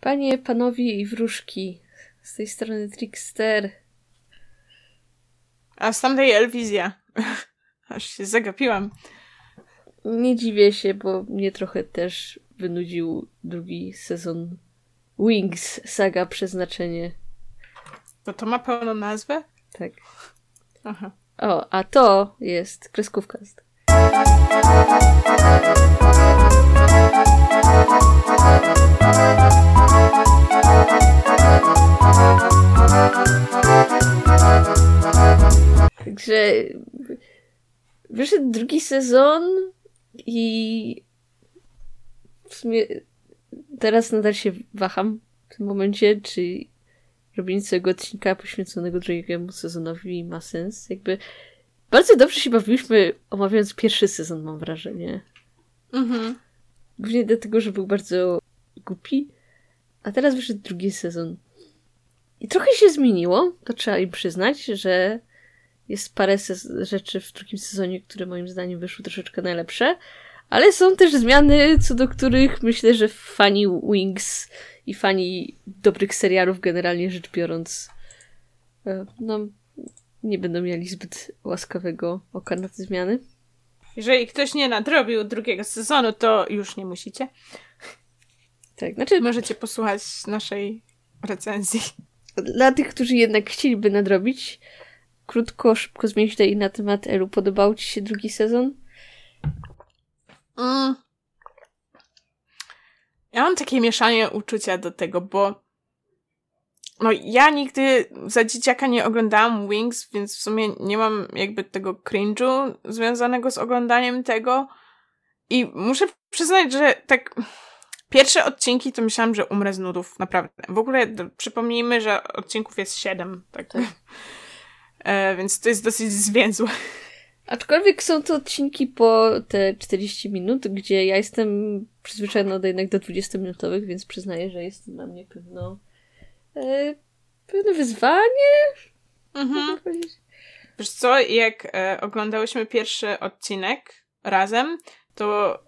Panie, panowie i wróżki, z tej strony Trickster. A z tamtej Elwizja. Aż się zagapiłam. Nie dziwię się, bo mnie trochę też wynudził drugi sezon Wings Saga Przeznaczenie. To to ma pełną nazwę? Tak. Aha. O, a to jest kreskówka. Także wyszedł drugi sezon i w sumie teraz nadal się waham w tym momencie, czy robienie całego odcinka poświęconego drugiemu sezonowi ma sens. Jakby bardzo dobrze się bawiliśmy omawiając pierwszy sezon, mam wrażenie. Mhm. Głównie dlatego, że był bardzo głupi. A teraz wyszedł drugi sezon. I trochę się zmieniło, to trzeba im przyznać, że jest parę rzeczy w drugim sezonie, które moim zdaniem wyszły troszeczkę najlepsze, ale są też zmiany, co do których myślę, że fani Wings i fani dobrych serialów generalnie rzecz biorąc e, no, nie będą mieli zbyt łaskawego oka na te zmiany. Jeżeli ktoś nie nadrobił drugiego sezonu, to już nie musicie. Tak, znaczy... Możecie posłuchać naszej recenzji. Dla tych, którzy jednak chcieliby nadrobić, krótko, szybko zmienić tutaj na temat Elu. Podobał Ci się drugi sezon? Mm. Ja mam takie mieszanie uczucia do tego, bo no ja nigdy za dzieciaka nie oglądałam Wings, więc w sumie nie mam jakby tego cringe'u związanego z oglądaniem tego. I muszę przyznać, że tak pierwsze odcinki to myślałam, że umrę z nudów, naprawdę. W ogóle przypomnijmy, że odcinków jest siedem, tak. e, więc to jest dosyć zwięzłe. Aczkolwiek są to odcinki po te 40 minut, gdzie ja jestem przyzwyczajona do jednak do 20-minutowych, więc przyznaję, że jest to dla mnie pewno e, pewne wyzwanie. Mhm. Wiesz co, jak e, oglądałyśmy pierwszy odcinek razem, to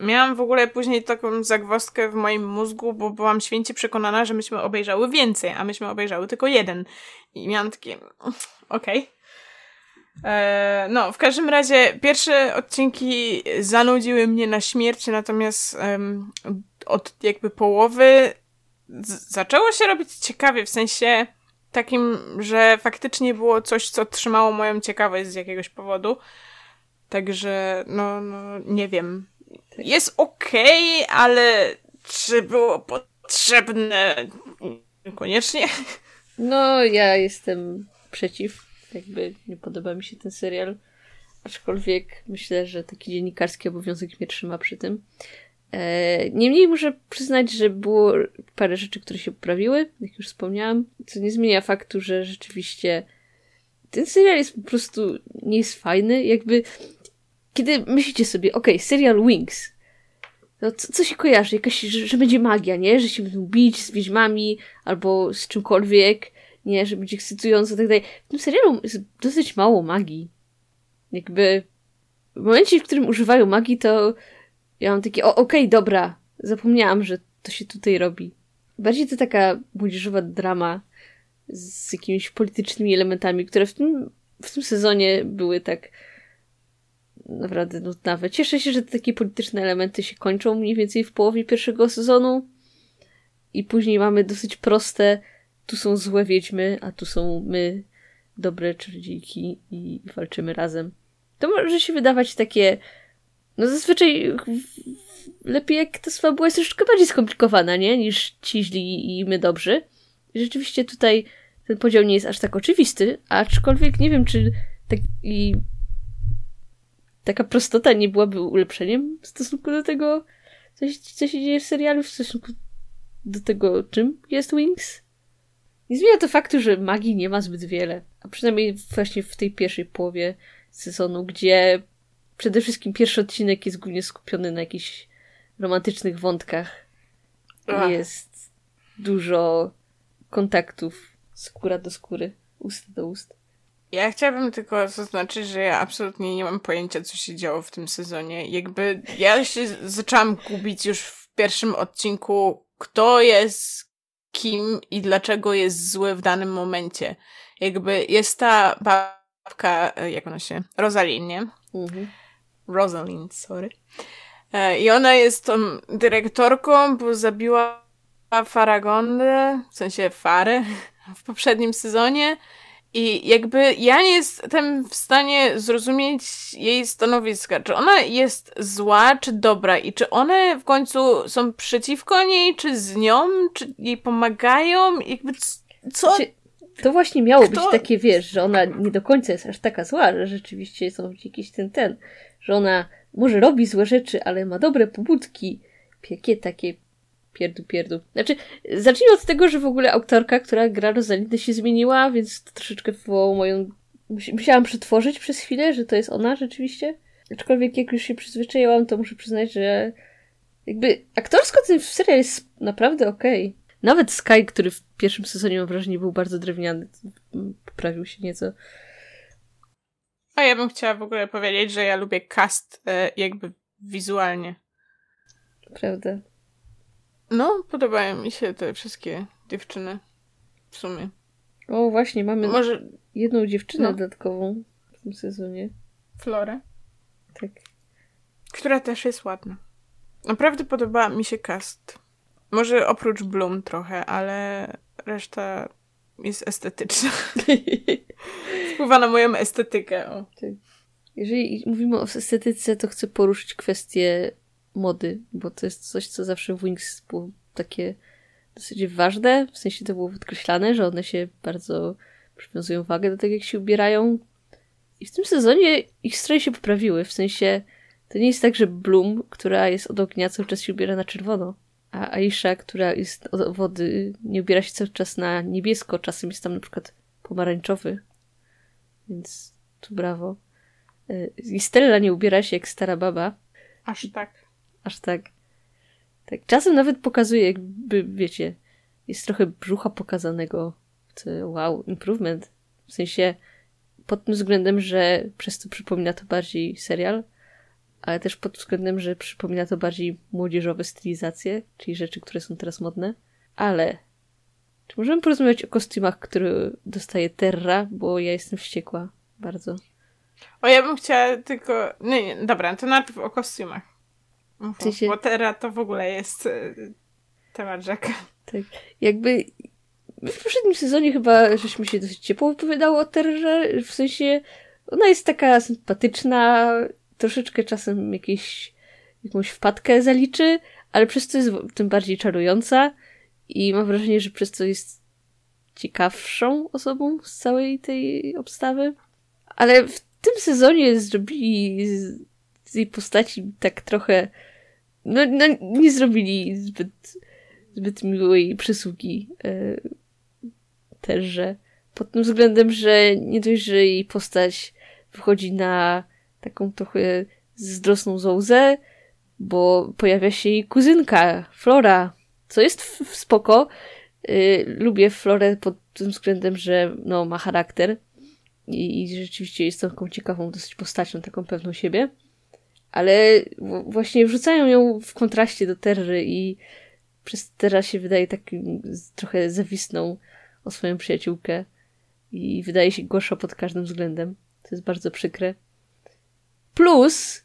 miałam w ogóle później taką zagwozdkę w moim mózgu, bo byłam święcie przekonana, że myśmy obejrzały więcej, a myśmy obejrzały tylko jeden. I miałam takie, okej. Okay. E, no, w każdym razie pierwsze odcinki zanudziły mnie na śmierć, natomiast um, od jakby połowy zaczęło się robić ciekawie, w sensie takim, że faktycznie było coś, co trzymało moją ciekawość z jakiegoś powodu. Także, no, no nie wiem. Jest okej, okay, ale czy było potrzebne? Niekoniecznie. No, ja jestem przeciw jakby nie podoba mi się ten serial. Aczkolwiek myślę, że taki dziennikarski obowiązek mnie trzyma przy tym. E, niemniej muszę przyznać, że było parę rzeczy, które się poprawiły, jak już wspomniałam, co nie zmienia faktu, że rzeczywiście ten serial jest po prostu nie jest fajny. Jakby kiedy myślicie sobie, okej, okay, serial Wings, no co, co się kojarzy? Jakaś, że, że, będzie magia, nie? Że się będą bić z wiedźmami albo z czymkolwiek nie, że będzie ekscytująco i tak dalej. W tym serialu jest dosyć mało magii. Jakby w momencie, w którym używają magii, to ja mam takie, o, okej, okay, dobra, zapomniałam, że to się tutaj robi. Bardziej to taka młodzieżowa drama z jakimiś politycznymi elementami, które w tym, w tym sezonie były tak naprawdę nudnawe. Cieszę się, że te takie polityczne elementy się kończą mniej więcej w połowie pierwszego sezonu i później mamy dosyć proste tu są złe wiedźmy, a tu są my, dobre czarodziejki i walczymy razem. To może się wydawać takie. No zazwyczaj lepiej jak ta fabuła jest troszeczkę bardziej skomplikowana, nie? Niż ci źli i my dobrzy. I rzeczywiście tutaj ten podział nie jest aż tak oczywisty, aczkolwiek nie wiem, czy taki, taka prostota nie byłaby ulepszeniem w stosunku do tego, co się, co się dzieje w serialu, w stosunku do tego, czym jest Wings. Nie zmienia to faktu, że magii nie ma zbyt wiele. A przynajmniej właśnie w tej pierwszej połowie sezonu, gdzie przede wszystkim pierwszy odcinek jest głównie skupiony na jakichś romantycznych wątkach. Ach. Jest dużo kontaktów skóra do skóry, ust do ust. Ja chciałabym tylko zaznaczyć, że ja absolutnie nie mam pojęcia, co się działo w tym sezonie. Jakby ja się zaczęłam gubić już w pierwszym odcinku kto jest kim i dlaczego jest zły w danym momencie. Jakby jest ta babka, e, jak ona się, Rosalind, nie? Mhm. Rosalind, sorry. E, I ona jest tą dyrektorką, bo zabiła Faragondę, w sensie Farę, w poprzednim sezonie. I jakby ja nie jestem w stanie zrozumieć jej stanowiska. Czy ona jest zła, czy dobra? I czy one w końcu są przeciwko niej, czy z nią? Czy jej pomagają? Jakby co? To właśnie miało Kto? być takie, wiesz, że ona nie do końca jest aż taka zła, że rzeczywiście są jakiś ten, ten, że ona może robi złe rzeczy, ale ma dobre pobudki. Jakie takie pierdu, pierdu. Znaczy, zacznijmy od tego, że w ogóle autorka, która gra Rosalindę się zmieniła, więc to troszeczkę wywołało moją... Musiałam przetworzyć przez chwilę, że to jest ona rzeczywiście. Aczkolwiek jak już się przyzwyczaiłam, to muszę przyznać, że jakby aktorsko ten serial jest naprawdę okej. Okay. Nawet Sky, który w pierwszym sezonie mam wrażenie był bardzo drewniany, poprawił się nieco. A ja bym chciała w ogóle powiedzieć, że ja lubię cast e, jakby wizualnie. Prawda. No, podobają mi się te wszystkie dziewczyny. W sumie. O, właśnie, mamy Może... jedną dziewczynę no. dodatkową w tym sezonie. Florę. Tak. Która też jest ładna. Naprawdę podoba mi się cast. Może oprócz Bloom trochę, ale reszta jest estetyczna. Wpływa na moją estetykę. O. Tak. Jeżeli mówimy o estetyce, to chcę poruszyć kwestię mody, bo to jest coś, co zawsze w Wings było takie dosyć ważne, w sensie to było podkreślane, że one się bardzo przywiązują wagę do tego, jak się ubierają. I w tym sezonie ich stroje się poprawiły, w sensie to nie jest tak, że Bloom, która jest od ognia, cały czas się ubiera na czerwono, a Aisha, która jest od wody, nie ubiera się cały czas na niebiesko, czasem jest tam na przykład pomarańczowy. Więc tu brawo. E, I Stella nie ubiera się jak stara baba. Aż tak. Aż tak. Tak. Czasem nawet pokazuje, jakby, wiecie, jest trochę brzucha pokazanego. Wow, improvement. W sensie pod tym względem, że przez to przypomina to bardziej serial, ale też pod względem, że przypomina to bardziej młodzieżowe stylizacje, czyli rzeczy, które są teraz modne. Ale czy możemy porozmawiać o kostiumach, które dostaje Terra, bo ja jestem wściekła bardzo. O, ja bym chciała tylko... Nie, nie, dobra, to najpierw o kostiumach. W sensie... To w ogóle jest y, temat rzeka. Tak. Jakby w poprzednim sezonie chyba żeśmy się dosyć ciepło wypowiadało o Terrze, w sensie ona jest taka sympatyczna, troszeczkę czasem jakieś, jakąś wpadkę zaliczy, ale przez to jest tym bardziej czarująca i mam wrażenie, że przez to jest ciekawszą osobą z całej tej obstawy. Ale w tym sezonie zrobili z, z jej postaci tak trochę no, no nie zrobili zbyt, zbyt miłej przysługi yy, też, pod tym względem, że nie dość, że jej postać wychodzi na taką trochę zdrosną zołzę, bo pojawia się jej kuzynka, Flora, co jest w, spoko. Yy, lubię Florę pod tym względem, że no, ma charakter i, i rzeczywiście jest taką ciekawą dosyć postacią, taką pewną siebie ale właśnie wrzucają ją w kontraście do Terry i przez teraz się wydaje takim trochę zawisną o swoją przyjaciółkę i wydaje się gorsza pod każdym względem. To jest bardzo przykre. Plus,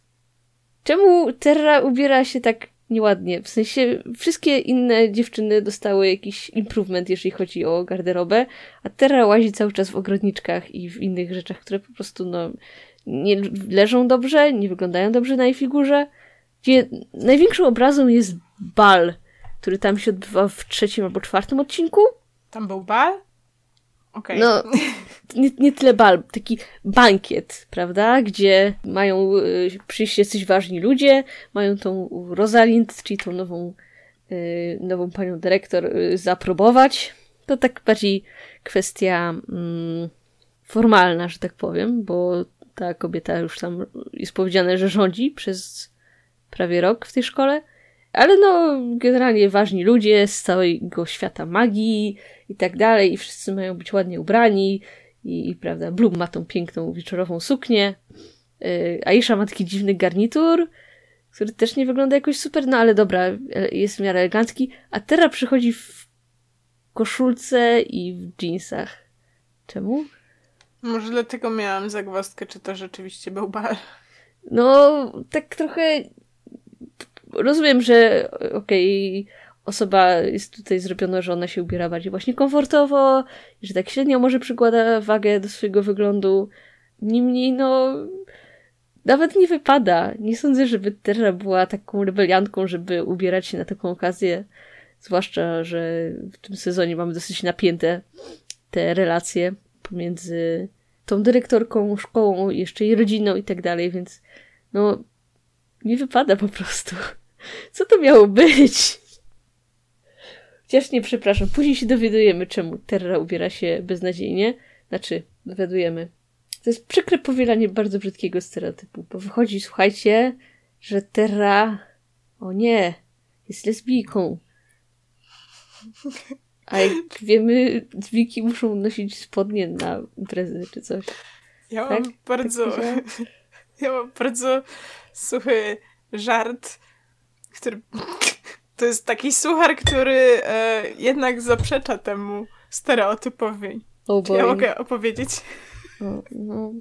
czemu Terra ubiera się tak nieładnie? W sensie, wszystkie inne dziewczyny dostały jakiś improvement, jeżeli chodzi o garderobę, a Terra łazi cały czas w ogrodniczkach i w innych rzeczach, które po prostu, no, nie leżą dobrze, nie wyglądają dobrze na jej figurze. Gdzie największą obrazą jest bal, który tam się odbywa w trzecim albo czwartym odcinku. Tam był bal? Okay. No, nie, nie tyle bal, taki bankiet, prawda? Gdzie mają y, przyjść jacyś ważni ludzie, mają tą Rosalind, czyli tą nową, y, nową panią dyrektor, y, zaaprobować. To tak bardziej kwestia mm, formalna, że tak powiem, bo ta kobieta już tam jest powiedziane, że rządzi przez prawie rok w tej szkole. Ale no, generalnie ważni ludzie z całego świata magii i tak dalej, i wszyscy mają być ładnie ubrani. I, i prawda, Bloom ma tą piękną wieczorową suknię. Yy, Aisha ma taki dziwny garnitur, który też nie wygląda jakoś super, no ale dobra, jest w miarę elegancki, a Terra przychodzi w koszulce i w jeansach. Czemu? Może dlatego miałam zagwozdkę, czy to rzeczywiście był bar. No, tak trochę rozumiem, że okej, okay, osoba jest tutaj zrobiona, że ona się ubiera bardziej właśnie komfortowo, że tak średnio może przykłada wagę do swojego wyglądu. Niemniej, no, nawet nie wypada. Nie sądzę, żeby Terra była taką rebeliantką, żeby ubierać się na taką okazję. Zwłaszcza, że w tym sezonie mamy dosyć napięte te relacje pomiędzy tą dyrektorką, szkołą, jeszcze jej rodziną i tak dalej, więc no, nie wypada po prostu. Co to miało być? Chociaż nie, przepraszam, później się dowiadujemy, czemu Terra ubiera się beznadziejnie. Znaczy, dowiadujemy. To jest przykre powielanie bardzo brzydkiego stereotypu, bo wychodzi, słuchajcie, że Terra, o nie, jest lesbijką. A jak wiemy, zwiki muszą nosić spodnie na imprezy czy coś. Ja tak? mam bardzo... Tak ja mam bardzo suchy żart, który... To jest taki suchar, który e, jednak zaprzecza temu stereotypowi. Oh ja mogę opowiedzieć? No, no.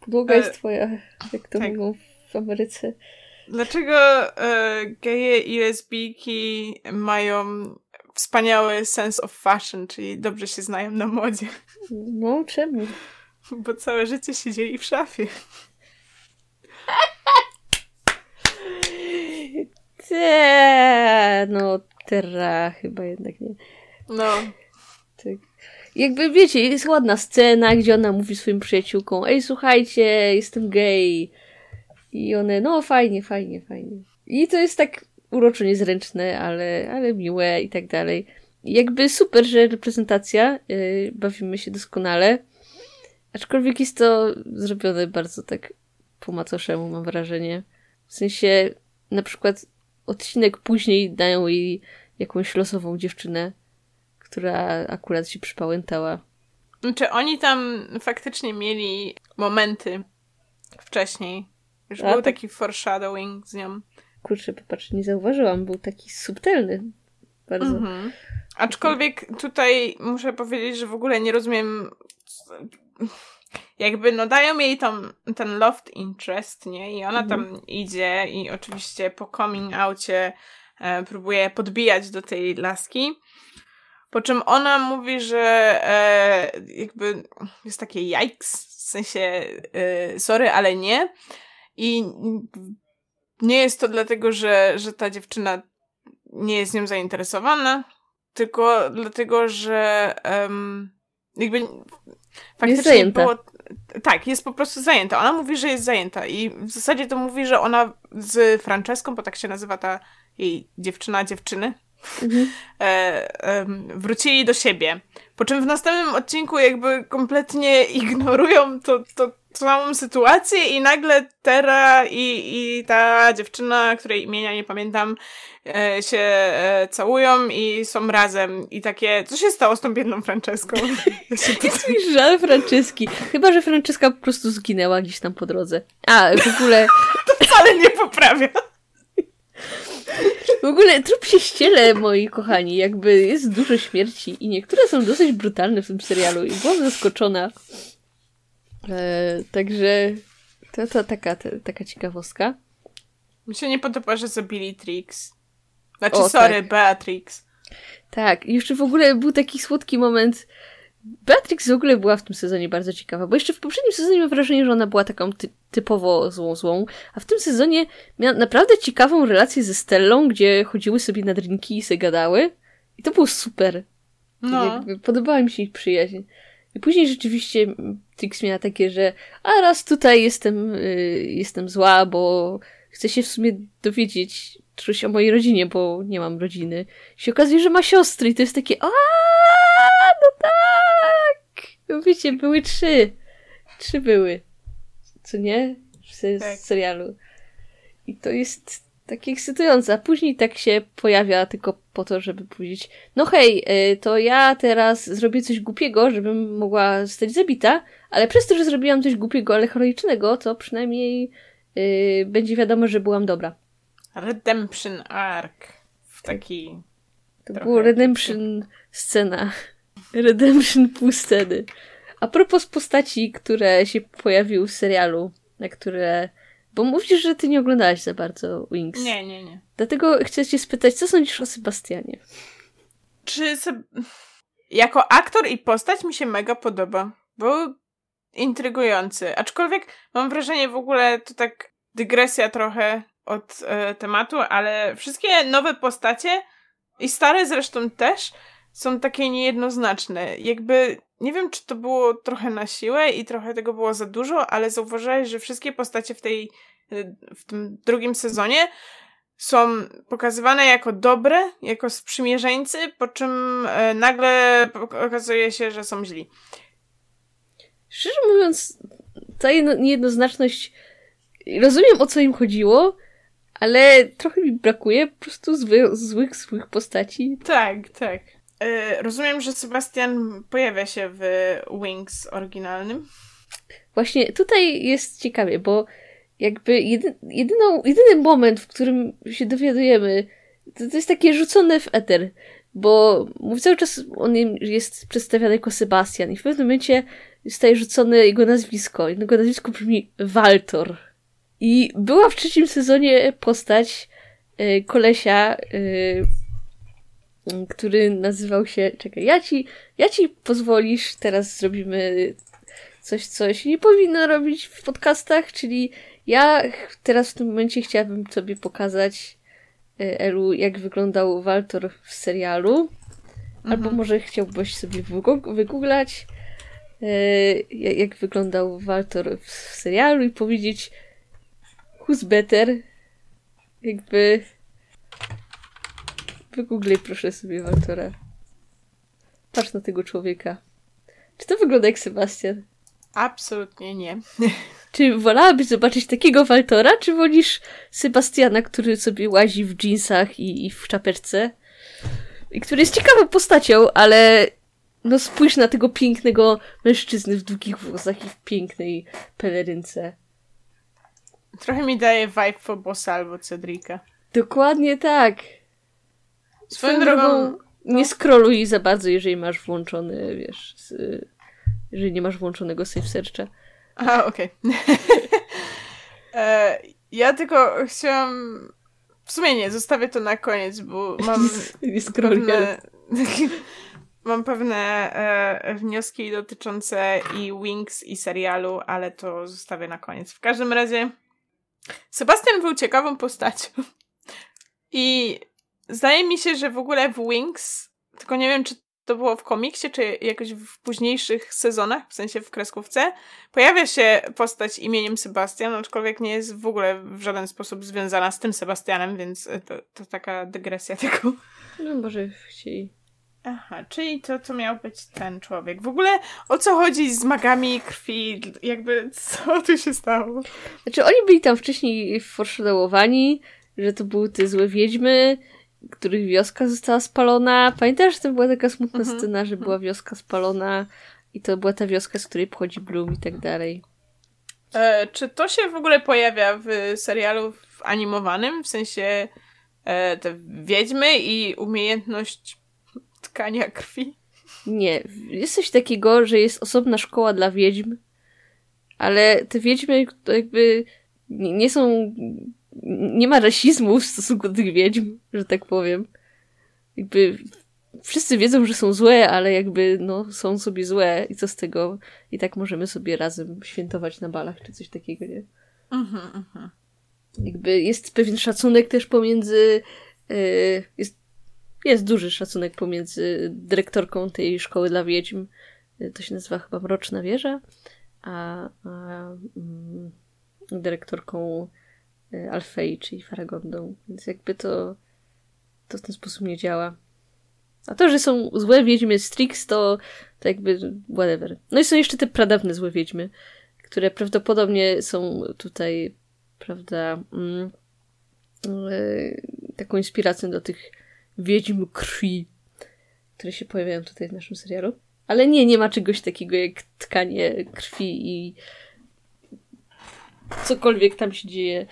Podłoga jest e, twoja, jak to tak. mówią w Ameryce. Dlaczego e, geje i lesbijki mają wspaniały sense of fashion, czyli dobrze się znają na modzie? No, czemu? Bo całe życie siedzieli w szafie. Te, no, terra chyba jednak nie. No. Tak. Jakby wiecie, jest ładna scena, gdzie ona mówi swoim przyjaciółkom, ej słuchajcie, jestem gay. I one, no fajnie, fajnie, fajnie. I to jest tak uroczo niezręczne, ale, ale miłe i tak dalej. Jakby super, że reprezentacja, yy, bawimy się doskonale. Aczkolwiek jest to zrobione bardzo tak po macoszemu, mam wrażenie. W sensie, na przykład odcinek później dają jej jakąś losową dziewczynę, która akurat się przypałętała. Czy oni tam faktycznie mieli momenty wcześniej? Już A, był taki foreshadowing z nią. Kurczę, popatrz, nie zauważyłam. Był taki subtelny. Bardzo. Mhm. Aczkolwiek tutaj muszę powiedzieć, że w ogóle nie rozumiem jakby no dają jej tam ten loft interest, nie? I ona mhm. tam idzie i oczywiście po coming outie e, próbuje podbijać do tej laski. Po czym ona mówi, że e, jakby jest takie yikes, w sensie e, sorry, ale nie. I nie jest to dlatego, że, że ta dziewczyna nie jest nią zainteresowana, tylko dlatego, że um, jakby faktycznie jest było... Tak, jest po prostu zajęta. Ona mówi, że jest zajęta i w zasadzie to mówi, że ona z Franceską, bo tak się nazywa ta jej dziewczyna dziewczyny, mhm. e, e, wrócili do siebie. Po czym w następnym odcinku jakby kompletnie ignorują to, to całą sytuację i nagle Tera i, i ta dziewczyna, której imienia nie pamiętam, e, się e, całują i są razem. I takie, co się stało z tą biedną Franceską? Jest mi żal Franceski. Chyba, że Franceska po prostu zginęła gdzieś tam po drodze. A, w ogóle... to wcale nie poprawia. W ogóle trup się ściele, moi kochani. Jakby jest dużo śmierci i niektóre są dosyć brutalne w tym serialu i byłam zaskoczona. E, także to, to taka, to, taka ciekawostka. Mi się nie podoba, że zabili Trix. Znaczy, o, sorry, tak. Beatrix. Tak, jeszcze w ogóle był taki słodki moment. Beatrix w ogóle była w tym sezonie bardzo ciekawa, bo jeszcze w poprzednim sezonie mam wrażenie, że ona była taką ty typowo złą złą, a w tym sezonie miała naprawdę ciekawą relację ze Stellą, gdzie chodziły sobie na drinki i se gadały. I to było super. No. Podobała mi się ich przyjaźń. I później rzeczywiście Trix miała takie, że a raz tutaj jestem, y, jestem zła, bo chcę się w sumie dowiedzieć coś o mojej rodzinie, bo nie mam rodziny. I się okazuje, że ma siostry i to jest takie a no tak! No wiecie, były trzy. Trzy były. Co nie? W tak. serialu. I to jest takie ekscytujące. A później tak się pojawia tylko po to, żeby powiedzieć, no hej, y, to ja teraz zrobię coś głupiego, żebym mogła zostać zabita, ale przez to, że zrobiłam coś głupiego, ale heroicznego, to przynajmniej yy, będzie wiadomo, że byłam dobra. Redemption Arc. W taki... To było Redemption scena. Redemption pół sceny. A propos postaci, które się pojawiły w serialu, na które... Bo mówisz, że ty nie oglądałaś za bardzo Wings. Nie, nie, nie. Dlatego chcę cię spytać, co sądzisz o Sebastianie? Czy se... jako aktor i postać mi się mega podoba. Był intrygujący. Aczkolwiek mam wrażenie w ogóle, to tak dygresja trochę od e, tematu, ale wszystkie nowe postacie i stare zresztą też są takie niejednoznaczne. Jakby nie wiem, czy to było trochę na siłę i trochę tego było za dużo, ale zauważyłeś, że wszystkie postacie w tej w tym drugim sezonie są pokazywane jako dobre, jako sprzymierzeńcy, po czym e, nagle okazuje się, że są źli. Szczerze mówiąc, ta niejednoznaczność rozumiem o co im chodziło, ale trochę mi brakuje po prostu zły, złych, złych postaci. Tak, tak. E, rozumiem, że Sebastian pojawia się w Wings oryginalnym. Właśnie tutaj jest ciekawie, bo jakby jedy, jedyną, jedyny moment, w którym się dowiadujemy, to, to jest takie rzucone w eter, bo cały czas on jest przedstawiany jako Sebastian i w pewnym momencie zostaje rzucone jego nazwisko. Jego nazwisko brzmi Waltor. I była w trzecim sezonie postać y, kolesia, y, który nazywał się. Czekaj, ja ci, ja ci pozwolisz, teraz zrobimy coś, coś nie powinno robić w podcastach, czyli ja teraz w tym momencie chciałabym sobie pokazać y, Elu, jak wyglądał Waltor w serialu. Mhm. Albo może chciałbyś sobie wygooglać, jak wyglądał Waltor w serialu i powiedzieć, Who's better? Jakby... Wygooglej proszę sobie Waltora. Patrz na tego człowieka. Czy to wygląda jak Sebastian? Absolutnie nie. Czy wolałabyś zobaczyć takiego Waltora, czy wolisz Sebastiana, który sobie łazi w jeansach i, i w czapeczce? I który jest ciekawą postacią, ale no spójrz na tego pięknego mężczyznę w długich włosach i w pięknej pelerynce. Trochę mi daje vibe Fobosa albo Cedrika. Dokładnie tak. Swoją, drogą, drogą no. nie scrolluj za bardzo, jeżeli masz włączony, wiesz, z, jeżeli nie masz włączonego save searcha. A, okej. Okay. e, ja tylko chciałam... W sumie nie, zostawię to na koniec, bo mam nie pewne... mam pewne e, wnioski dotyczące i Wings, i serialu, ale to zostawię na koniec. W każdym razie Sebastian był ciekawą postacią. I zdaje mi się, że w ogóle w Wings, tylko nie wiem, czy to było w komiksie, czy jakoś w późniejszych sezonach, w sensie w kreskówce, pojawia się postać imieniem Sebastian, aczkolwiek nie jest w ogóle w żaden sposób związana z tym Sebastianem, więc to, to taka dygresja tego. No może chcieli Aha, czyli to, to miał być ten człowiek. W ogóle o co chodzi z magami krwi? Jakby co tu się stało? Znaczy oni byli tam wcześniej foreshadowowani, że to były te złe wiedźmy, których wioska została spalona. Pamiętasz, że to była taka smutna mhm. scena, że była wioska spalona i to była ta wioska, z której pochodzi Bloom i tak dalej. E, czy to się w ogóle pojawia w serialu w animowanym? W sensie e, te wiedźmy i umiejętność tkania krwi? Nie. Jest coś takiego, że jest osobna szkoła dla wiedźm, ale te wiedźmy to jakby nie są... Nie ma rasizmu w stosunku do tych wiedźm, że tak powiem. Jakby wszyscy wiedzą, że są złe, ale jakby no są sobie złe i co z tego? I tak możemy sobie razem świętować na balach czy coś takiego, nie? Mhm, mhm. Jakby jest pewien szacunek też pomiędzy yy, jest jest duży szacunek pomiędzy dyrektorką tej szkoły dla wiedźm, to się nazywa chyba Mroczna Wieża, a, a mm, dyrektorką e, Alfei, czyli Faragondą. Więc jakby to, to w ten sposób nie działa. A to, że są złe wiedźmy Strix, to, to jakby whatever. No i są jeszcze te pradawne złe wiedźmy, które prawdopodobnie są tutaj, prawda, mm, e, taką inspiracją do tych wiedźm krwi, które się pojawiają tutaj w naszym serialu. Ale nie, nie ma czegoś takiego jak tkanie krwi i cokolwiek tam się dzieje,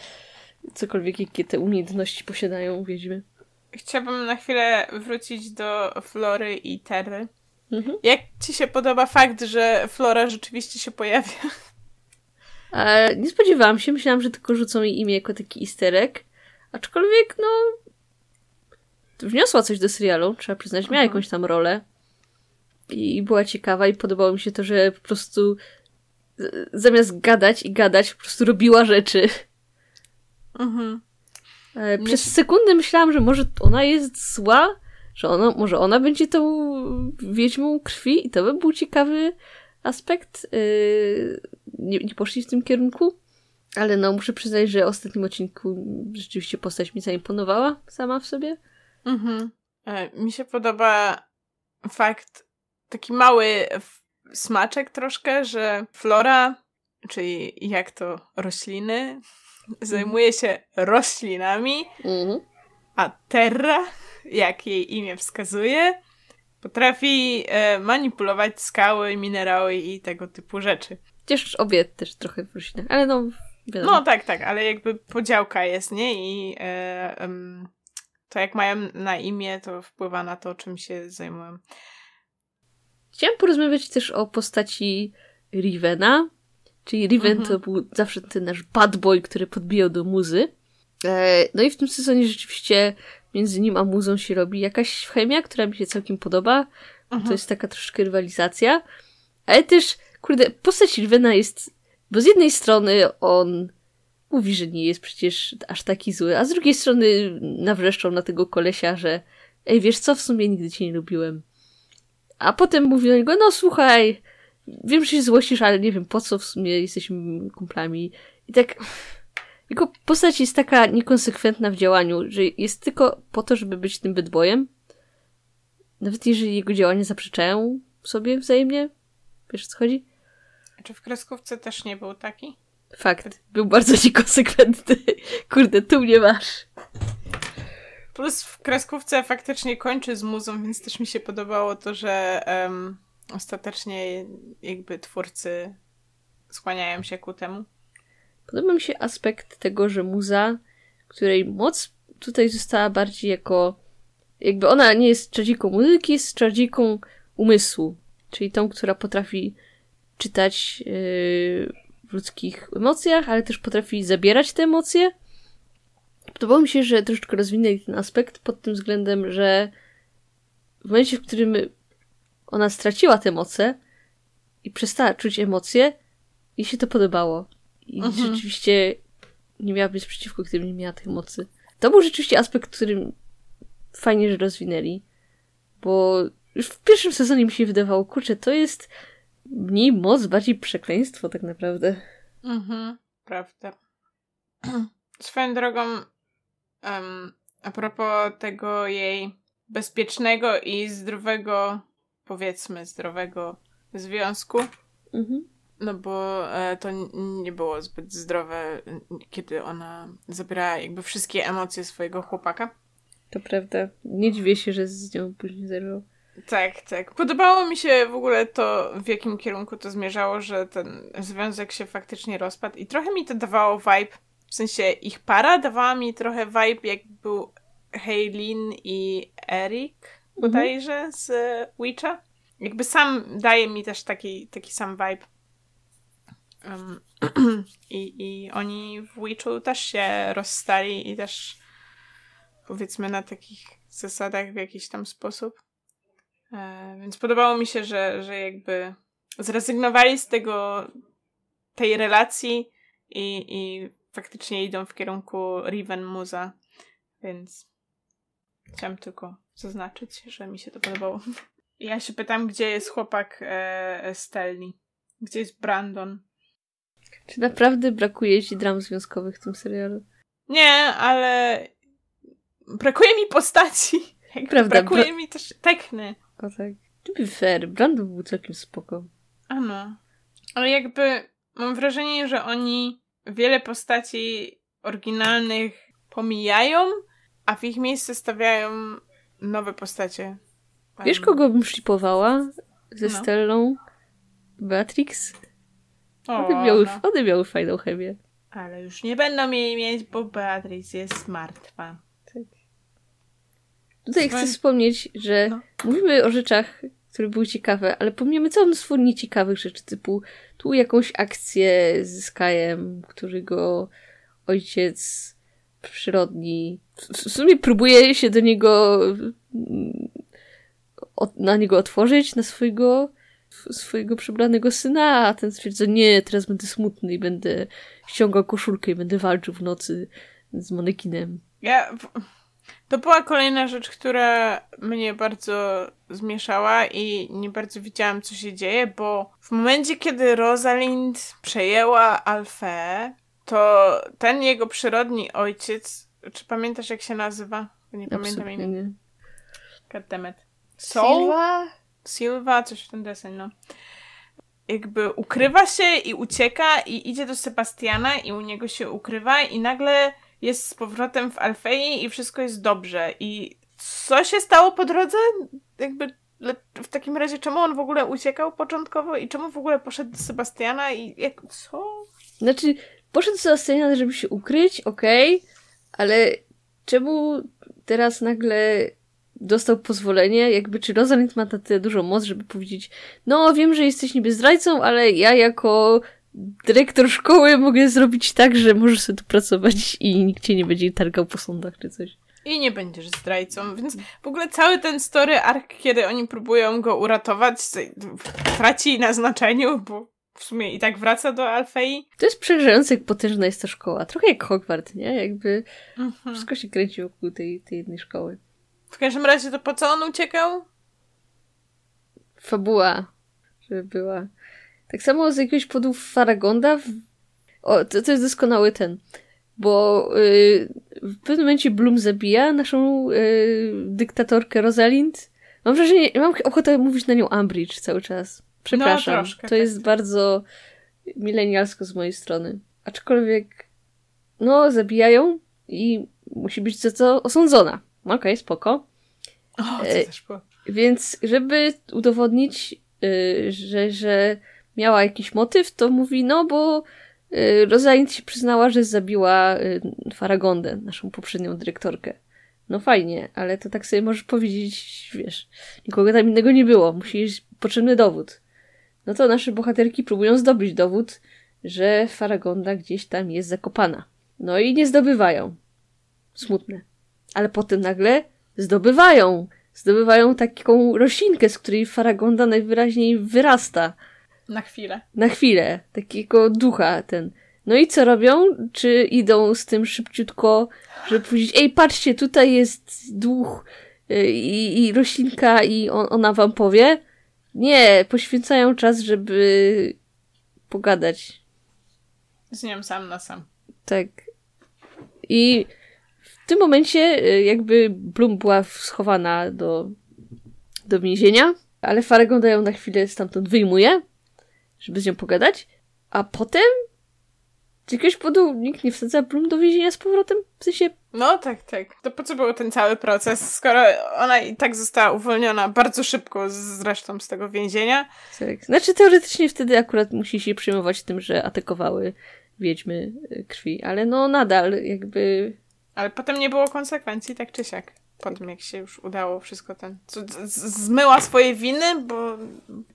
cokolwiek jakie te umiejętności posiadają wiedźmy. Chciałabym na chwilę wrócić do Flory i Terry. Mhm. Jak ci się podoba fakt, że Flora rzeczywiście się pojawia? E, nie spodziewałam się, myślałam, że tylko rzucą jej imię jako taki isterek. Aczkolwiek, no. Wniosła coś do serialu, trzeba przyznać, miała mhm. jakąś tam rolę. I była ciekawa, i podobało mi się to, że po prostu zamiast gadać i gadać, po prostu robiła rzeczy. Mhm. E, przez sekundę myślałam, że może ona jest zła, że ona, może ona będzie tą wiedźmą krwi i to by był ciekawy aspekt. Yy, nie, nie poszli w tym kierunku, ale no muszę przyznać, że w ostatnim odcinku rzeczywiście postać mi zaimponowała sama w sobie. Mhm. E, mi się podoba fakt, taki mały smaczek troszkę, że Flora, czyli jak to rośliny, zajmuje się roślinami, mhm. a Terra, jak jej imię wskazuje, potrafi e, manipulować skały, minerały i tego typu rzeczy. Chociaż obie też trochę w roślinach, ale no wiadomo. No tak, tak, ale jakby podziałka jest, nie? I e, um, to jak mają na imię, to wpływa na to, czym się zajmują. Chciałam porozmawiać też o postaci Rivena, Czyli Riven mhm. to był zawsze ten nasz bad boy, który podbijał do muzy. E, no i w tym sezonie rzeczywiście między nim a muzą się robi jakaś chemia, która mi się całkiem podoba. Mhm. To jest taka troszkę rywalizacja. Ale też, kurde, postać Rivena jest... Bo z jednej strony on mówi, że nie jest przecież aż taki zły, a z drugiej strony nawrzeszczał na tego kolesia, że ej, wiesz co, w sumie nigdy cię nie lubiłem. A potem mówi do niego, no słuchaj, wiem, że się złościsz, ale nie wiem po co w sumie jesteśmy kumplami. I tak. Jego postać jest taka niekonsekwentna w działaniu, że jest tylko po to, żeby być tym bydbojem. Nawet jeżeli jego działania zaprzeczają sobie wzajemnie. Wiesz o co chodzi? A czy w kreskówce też nie był taki? Fakt. Był bardzo niekonsekwentny. Kurde, tu mnie masz. Plus w kreskówce faktycznie kończy z muzą, więc też mi się podobało to, że um, ostatecznie jakby twórcy skłaniają się ku temu. Podoba mi się aspekt tego, że muza, której moc tutaj została bardziej jako jakby ona nie jest czadziką muzyki, jest czadziką umysłu, czyli tą, która potrafi czytać yy, w ludzkich emocjach, ale też potrafi zabierać te emocje. Podobało mi się, że troszeczkę rozwinęli ten aspekt pod tym względem, że w momencie, w którym ona straciła te moce i przestała czuć emocje i się to podobało. I mhm. rzeczywiście nie miała być przeciwko, gdyby nie miała tych mocy. To był rzeczywiście aspekt, którym fajnie, że rozwinęli, bo już w pierwszym sezonie mi się wydawało, kurczę, to jest mniej moc, bardziej przekleństwo tak naprawdę. Mhm, prawda. Swoją drogą, um, a propos tego jej bezpiecznego i zdrowego powiedzmy zdrowego związku. Mhm. No bo e, to nie było zbyt zdrowe, kiedy ona zabierała jakby wszystkie emocje swojego chłopaka. To prawda. Nie dziwię się, że z nią później zerwał. Tak, tak. Podobało mi się w ogóle to, w jakim kierunku to zmierzało, że ten związek się faktycznie rozpadł i trochę mi to dawało vibe, w sensie ich para dawała mi trochę vibe, jak był Haylin i Eric bodajże mhm. z Witcha. Jakby sam daje mi też taki, taki sam vibe. Um, i, I oni w Witchu też się rozstali i też powiedzmy na takich zasadach w jakiś tam sposób. E, więc podobało mi się, że, że jakby zrezygnowali z tego, tej relacji i, i faktycznie idą w kierunku Riven Muza. Więc chciałam tylko zaznaczyć, że mi się to podobało. Ja się pytam, gdzie jest chłopak e, Stelli? Gdzie jest Brandon? Czy naprawdę brakuje ci dram związkowych w tym serialu? Nie, ale brakuje mi postaci. Prawda, brakuje bra... mi też tekny. O tak. To be fair, Brandon był całkiem spoko. Ano. Ale jakby mam wrażenie, że oni wiele postaci oryginalnych pomijają, a w ich miejsce stawiają nowe postacie. Wiesz, kogo bym szlipowała ze no. Stellą? Beatrix? O, one, miały, no. one miały fajną chemię. Ale już nie będą jej mieć, bo Beatrice jest martwa. Tak. Tutaj chcę wspomnieć, że no. mówimy o rzeczach, które były ciekawe, ale pomijamy całe mnóstwo nieciekawych rzeczy, typu tu jakąś akcję z Skyem, którego ojciec przyrodni w sumie próbuje się do niego na niego otworzyć, na swojego swojego przebranego syna, a ten stwierdza, nie, teraz będę smutny i będę ściągał koszulkę i będę walczył w nocy z manekinem. Ja... To była kolejna rzecz, która mnie bardzo zmieszała i nie bardzo widziałam, co się dzieje, bo w momencie, kiedy Rosalind przejęła Alfę, to ten jego przyrodni ojciec, czy pamiętasz, jak się nazywa? Nie pamiętam imienia. Goddammit. Silva? Silva, coś w ten deseń, no. Jakby ukrywa się i ucieka i idzie do Sebastiana i u niego się ukrywa i nagle jest z powrotem w Alfei i wszystko jest dobrze. I co się stało po drodze? Jakby w takim razie czemu on w ogóle uciekał początkowo i czemu w ogóle poszedł do Sebastiana i jak, co? Znaczy, poszedł do Sebastiana, żeby się ukryć, okej, okay, ale czemu teraz nagle dostał pozwolenie, jakby czy Rosalind ma na tyle dużą moc, żeby powiedzieć, no wiem, że jesteś niby zdrajcą, ale ja jako dyrektor szkoły mogę zrobić tak, że możesz sobie tu pracować i nikt cię nie będzie targał po sądach czy coś. I nie będziesz zdrajcą, więc w ogóle cały ten story arc, kiedy oni próbują go uratować, traci na znaczeniu, bo w sumie i tak wraca do Alfei. To jest przerażające, jak potężna jest ta szkoła. Trochę jak Hogwart, nie? Jakby mhm. wszystko się kręci wokół tej, tej jednej szkoły. W każdym razie to po co on uciekał? Fabuła, żeby była. Tak samo z jakiegoś powodu Faragonda. W... O, to, to jest doskonały ten. Bo yy, w pewnym momencie Bloom zabija naszą yy, dyktatorkę Rosalind. Mam wrażenie, mam ochotę mówić na nią Umbridge cały czas. Przepraszam. No, troszkę, to tak. jest bardzo milenialsko z mojej strony. Aczkolwiek, no, zabijają i musi być za to osądzona. Okej, okay, spoko. O, to e, też było. Więc, żeby udowodnić, y, że, że miała jakiś motyw, to mówi, no bo y, Rosalind się przyznała, że zabiła y, Faragondę, naszą poprzednią dyrektorkę. No fajnie, ale to tak sobie możesz powiedzieć, wiesz, nikogo tam innego nie było, musi być potrzebny dowód. No to nasze bohaterki próbują zdobyć dowód, że Faragonda gdzieś tam jest zakopana. No i nie zdobywają. Smutne ale potem nagle zdobywają. Zdobywają taką roślinkę, z której Faragonda najwyraźniej wyrasta. Na chwilę. Na chwilę. Takiego ducha ten. No i co robią? Czy idą z tym szybciutko, żeby powiedzieć, ej, patrzcie, tutaj jest duch y, i, i roślinka i on, ona wam powie? Nie, poświęcają czas, żeby pogadać. Z nią sam na sam. Tak. I tym momencie y, jakby Bloom była schowana do, do więzienia, ale Faragonda ją na chwilę stamtąd wyjmuje, żeby z nią pogadać, a potem z jakiegoś powodu nikt nie wsadza Bloom do więzienia z powrotem? W sensie... No tak, tak. To po co był ten cały proces, skoro ona i tak została uwolniona bardzo szybko zresztą z tego więzienia? Tak. Znaczy teoretycznie wtedy akurat musi się przejmować tym, że atakowały wiedźmy y, krwi, ale no nadal jakby ale potem nie było konsekwencji, tak czy siak. Po tym, jak się już udało wszystko ten... zmyła swoje winy, bo,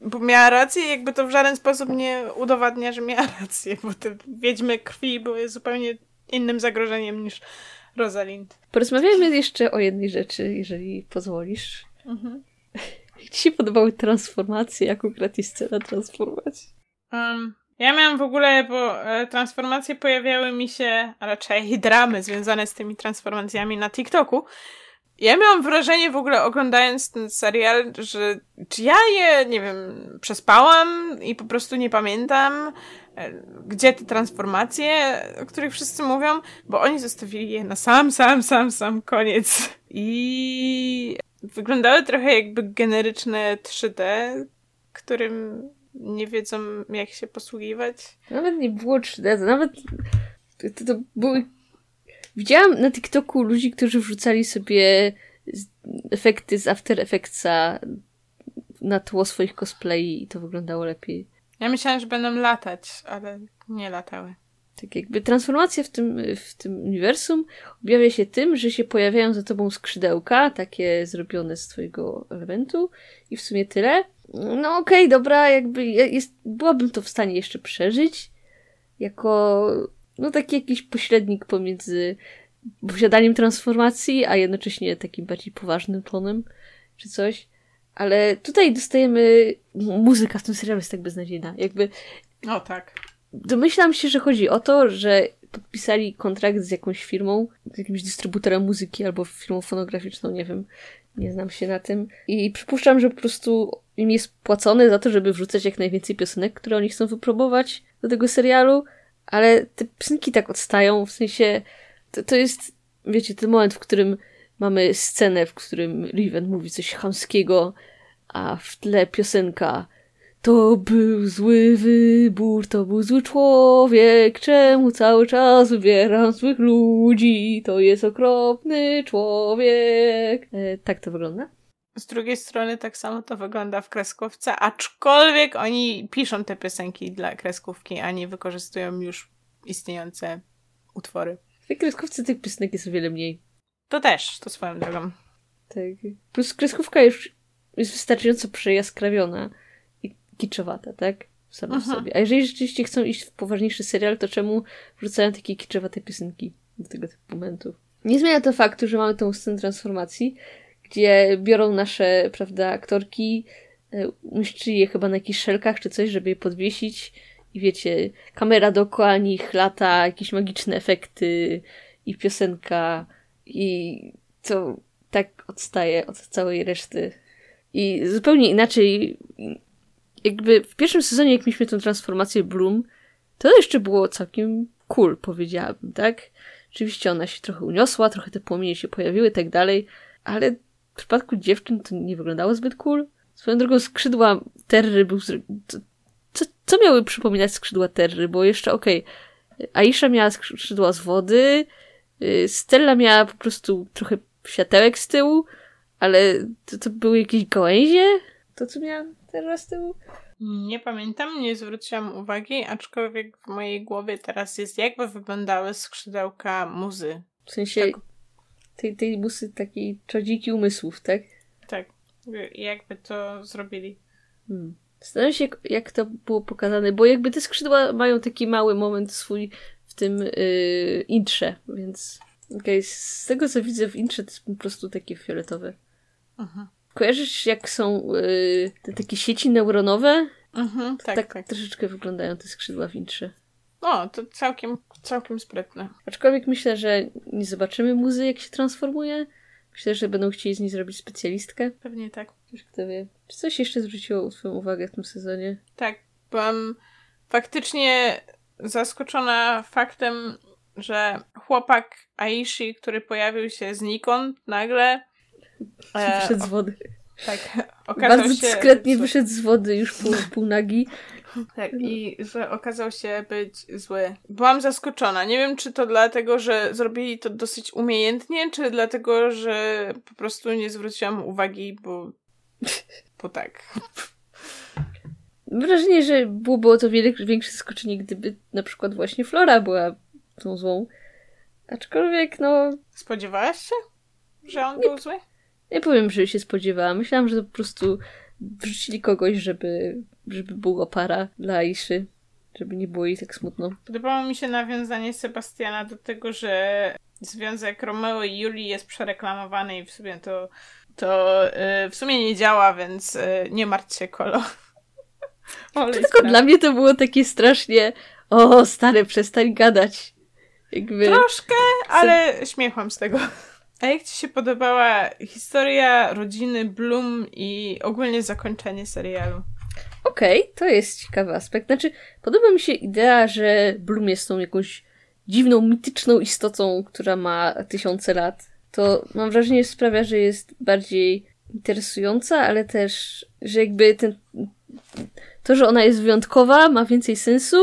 bo miała rację i jakby to w żaden sposób nie udowadnia, że miała rację, bo te wiedźmy krwi były zupełnie innym zagrożeniem niż Rosalind. Porozmawiajmy jeszcze o jednej rzeczy, jeżeli pozwolisz. Mhm. Jak ci się podobały transformacje? Jak jest scena transformacji? Um, ja miałam w ogóle, bo e, transformacje pojawiały mi się, a raczej dramy związane z tymi transformacjami na TikToku. Ja miałam wrażenie w ogóle oglądając ten serial, że czy ja je, nie wiem, przespałam i po prostu nie pamiętam, gdzie te transformacje, o których wszyscy mówią, bo oni zostawili je na sam, sam, sam, sam koniec. I wyglądały trochę jakby generyczne 3D, którym nie wiedzą, jak się posługiwać. Nawet nie było 3D, to nawet to, to, były... Widziałam na TikToku ludzi, którzy wrzucali sobie efekty z After Effectsa na tło swoich cosplay i to wyglądało lepiej. Ja myślałam, że będą latać, ale nie latały. Tak jakby transformacja w tym, w tym uniwersum objawia się tym, że się pojawiają za tobą skrzydełka, takie zrobione z twojego elementu i w sumie tyle. No okej, okay, dobra, jakby jest, byłabym to w stanie jeszcze przeżyć jako no taki jakiś pośrednik pomiędzy posiadaniem transformacji, a jednocześnie takim bardziej poważnym tonem, czy coś. Ale tutaj dostajemy. Muzyka w tym serialu jest tak beznadziejna. Jakby. O tak. Domyślam się, że chodzi o to, że podpisali kontrakt z jakąś firmą, z jakimś dystrybutorem muzyki albo firmą fonograficzną, nie wiem. Nie znam się na tym. I przypuszczam, że po prostu im jest płacone za to, żeby wrzucać jak najwięcej piosenek, które oni chcą wypróbować do tego serialu, ale te piosenki tak odstają, w sensie to, to jest, wiecie, ten moment, w którym mamy scenę, w którym Riven mówi coś chamskiego, a w tle piosenka to był zły wybór, to był zły człowiek, czemu cały czas wybieram złych ludzi, to jest okropny człowiek. E, tak to wygląda. Z drugiej strony tak samo to wygląda w kreskówce, aczkolwiek oni piszą te piosenki dla kreskówki, a nie wykorzystują już istniejące utwory. W kreskówce tych piosenek jest o wiele mniej. To też, to swoją drogą. Tak. Plus kreskówka już jest wystarczająco przejaskrawiona i kiczowata, tak? Sama w sobie. A jeżeli rzeczywiście chcą iść w poważniejszy serial, to czemu wrzucają takie kiczowate piosenki do tego typu momentów? Nie zmienia to faktu, że mamy tą scenę transformacji, gdzie biorą nasze, prawda, aktorki, e, umieszczyli je chyba na jakichś szelkach czy coś, żeby je podwiesić i wiecie, kamera dookoła nich lata, jakieś magiczne efekty i piosenka i to tak odstaje od całej reszty. I zupełnie inaczej, jakby w pierwszym sezonie, jak mieliśmy tę transformację Bloom, to jeszcze było całkiem cool, powiedziałabym, tak? Oczywiście ona się trochę uniosła, trochę te płomienie się pojawiły i tak dalej, ale w przypadku dziewczyn to nie wyglądało zbyt cool. Swoją drogą skrzydła Terry był... Co, co miały przypominać skrzydła Terry? Bo jeszcze okej, okay, Aisha miała skrzydła z wody, Stella miała po prostu trochę światełek z tyłu, ale to, to były jakieś gałęzie? To, co miała teraz z tyłu? Nie pamiętam, nie zwróciłam uwagi, aczkolwiek w mojej głowie teraz jest, jakby wyglądały skrzydełka muzy. W sensie tak. tej, tej musy takiej czodziki umysłów, tak? Tak. Jakby to zrobili. Hmm. Zastanawiam się, jak to było pokazane, bo jakby te skrzydła mają taki mały moment swój tym yy, intrze, więc okay, z tego co widzę w intrze to jest po prostu takie fioletowe. Aha. Kojarzysz jak są yy, te takie sieci neuronowe? Mhm, tak, tak, tak, troszeczkę wyglądają te skrzydła w intrze. O, to całkiem, całkiem sprytne. Aczkolwiek myślę, że nie zobaczymy muzy, jak się transformuje. Myślę, że będą chcieli z niej zrobić specjalistkę. Pewnie tak. Już kto wie. Czy coś jeszcze zwróciło Twoją uwagę w tym sezonie? Tak, byłam faktycznie zaskoczona faktem, że chłopak Aishi, który pojawił się znikąd, nagle e, wyszedł z wody. Tak, okazał Bardzo się... dyskretnie wyszedł z wody, już pół, pół nagi. Tak, i że okazał się być zły. Byłam zaskoczona. Nie wiem, czy to dlatego, że zrobili to dosyć umiejętnie, czy dlatego, że po prostu nie zwróciłam uwagi, bo. bo tak. Mam wrażenie, że byłoby to wiele większe zaskoczenie, gdyby na przykład właśnie Flora była tą złą. Aczkolwiek, no. Spodziewałaś się, że on nie, był zły? Nie powiem, że się spodziewałam. Myślałam, że to po prostu wrzucili kogoś, żeby żeby była para dla Aiszy, żeby nie było jej tak smutno. Podobało mi się nawiązanie Sebastiana do tego, że związek Romeo i Julii jest przereklamowany i w sumie to, to yy, w sumie nie działa, więc yy, nie martw się, Kolo. To tylko dla mnie to było takie strasznie o, stary, przestań gadać. Jakby... Troszkę, ale śmiechłam z tego. A jak Ci się podobała historia rodziny Bloom i ogólnie zakończenie serialu? Okej, okay, to jest ciekawy aspekt. Znaczy, podoba mi się idea, że Bloom jest tą jakąś dziwną, mityczną istotą, która ma tysiące lat. To mam wrażenie, że sprawia, że jest bardziej interesująca, ale też, że jakby ten. To, że ona jest wyjątkowa, ma więcej sensu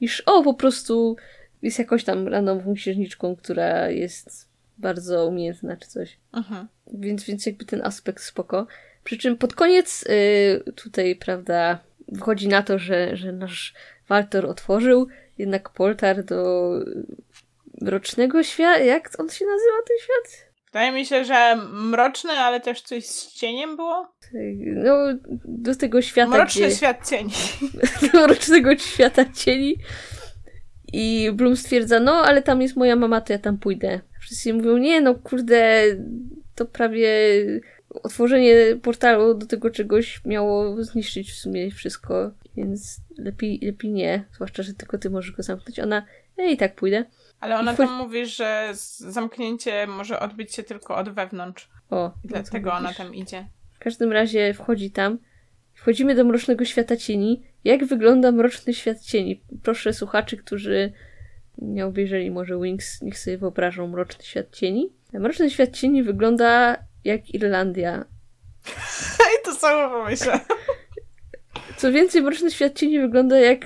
niż o, po prostu jest jakąś tam randomową księżniczką, która jest bardzo umiejętna czy coś. Aha. Więc, więc jakby ten aspekt spoko. Przy czym pod koniec y, tutaj, prawda, wychodzi na to, że, że nasz Walter otworzył jednak Poltar do mrocznego świata. Jak on się nazywa ten świat? Wydaje mi się, że mroczny, ale też coś z cieniem było. No, do tego świata. Mroczny gdzie... świat cieni. do mrocznego świata cieni. I Bloom stwierdza, no, ale tam jest moja mama, to ja tam pójdę. Wszyscy mówią, nie, no kurde, to prawie otworzenie portalu do tego czegoś miało zniszczyć w sumie wszystko, więc lepiej, lepiej nie. Zwłaszcza, że tylko ty możesz go zamknąć. Ona, ja i tak pójdę. Ale ona tam mówi, że zamknięcie może odbyć się tylko od wewnątrz. O, dlatego ona tam idzie. W każdym razie wchodzi tam. Wchodzimy do mrocznego świata cieni. Jak wygląda mroczny świat cieni? Proszę słuchaczy, którzy nie obejrzeli może Wings, niech sobie wyobrażą mroczny świat cieni. Mroczny świat cieni wygląda jak Irlandia. I to samo pomyślałam. Co więcej, mroczny świat cieni wygląda jak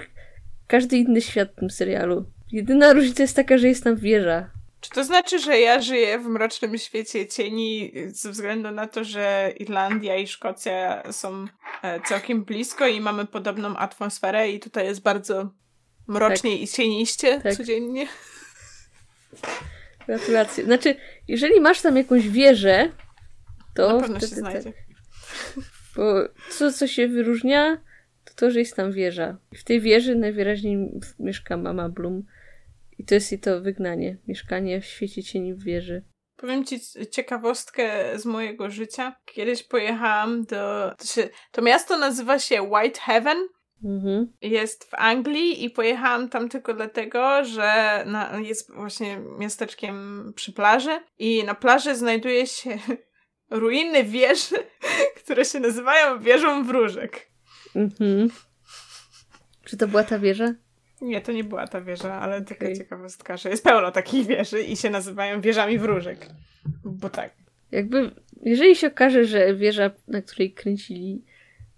każdy inny świat w tym serialu. Jedyna różnica jest taka, że jest tam wieża. Czy to znaczy, że ja żyję w mrocznym świecie cieni ze względu na to, że Irlandia i Szkocja są e, całkiem blisko i mamy podobną atmosferę i tutaj jest bardzo mrocznie tak. i cieniście tak. codziennie? Gratulacje. Znaczy, jeżeli masz tam jakąś wieżę, to... Na pewno się znajdzie. Tak. Bo co, co się wyróżnia, to to, że jest tam wieża. W tej wieży najwyraźniej mieszka mama Bloom i to jest i to wygnanie. Mieszkanie w świecie cieni w wieży. Powiem ci ciekawostkę z mojego życia. Kiedyś pojechałam do. To, się, to miasto nazywa się White Heaven. Mhm. Jest w Anglii i pojechałam tam tylko dlatego, że na, jest właśnie miasteczkiem przy plaży i na plaży znajduje się ruiny wieży, które się nazywają wieżą wróżek. Mhm. Czy to była ta wieża? Nie, to nie była ta wieża, ale taka okay. ciekawostka, że jest pełno takich wieży i się nazywają wieżami wróżek. Bo tak. Jakby, jeżeli się okaże, że wieża, na której kręcili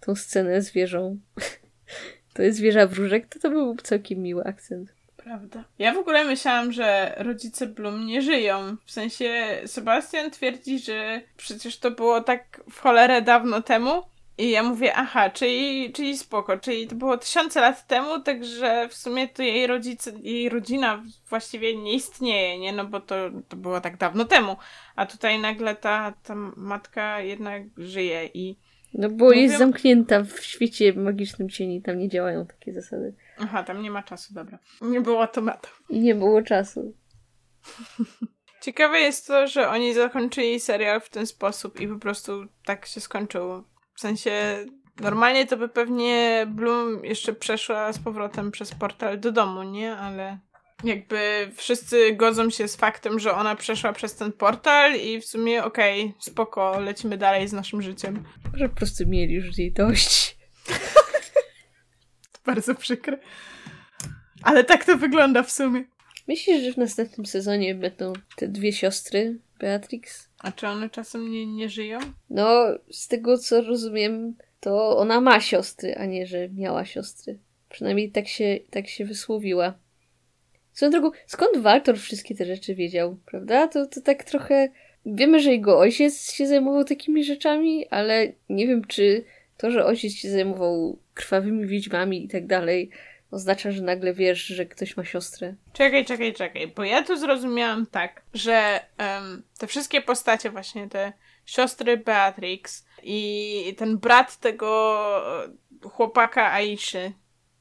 tą scenę z wieżą, to jest wieża wróżek, to to był całkiem miły akcent. Prawda. Ja w ogóle myślałam, że rodzice Bloom nie żyją. W sensie Sebastian twierdzi, że przecież to było tak w cholerę dawno temu, i ja mówię, aha, czyli, czyli spoko, czyli to było tysiące lat temu, także w sumie to jej rodzice, jej rodzina właściwie nie istnieje, nie? No bo to, to było tak dawno temu. A tutaj nagle ta, ta matka jednak żyje i... No bo mówię... jest zamknięta w świecie magicznym cieni, tam nie działają takie zasady. Aha, tam nie ma czasu, dobra. Nie było tomatu. I nie było czasu. Ciekawe jest to, że oni zakończyli serial w ten sposób i po prostu tak się skończył w sensie, normalnie to by pewnie Bloom jeszcze przeszła z powrotem przez portal do domu, nie? Ale jakby wszyscy godzą się z faktem, że ona przeszła przez ten portal i w sumie okej, okay, spoko, lecimy dalej z naszym życiem. Może po prostu mieli już jej dość. to bardzo przykre. Ale tak to wygląda w sumie. Myślisz, że w następnym sezonie będą te dwie siostry Beatrix? A czy one czasem nie, nie żyją? No, z tego co rozumiem, to ona ma siostry, a nie, że miała siostry. Przynajmniej tak się, tak się wysłowiła. Swoją drogą, skąd Waltor wszystkie te rzeczy wiedział, prawda? To, to tak trochę... Wiemy, że jego ojciec się zajmował takimi rzeczami, ale nie wiem, czy to, że ojciec się zajmował krwawymi wiedźmami i tak dalej, oznacza, że nagle wiesz, że ktoś ma siostrę. Czekaj, czekaj, czekaj, bo ja to zrozumiałam tak, że um, te wszystkie postacie, właśnie te siostry Beatrix i ten brat tego chłopaka Aiszy,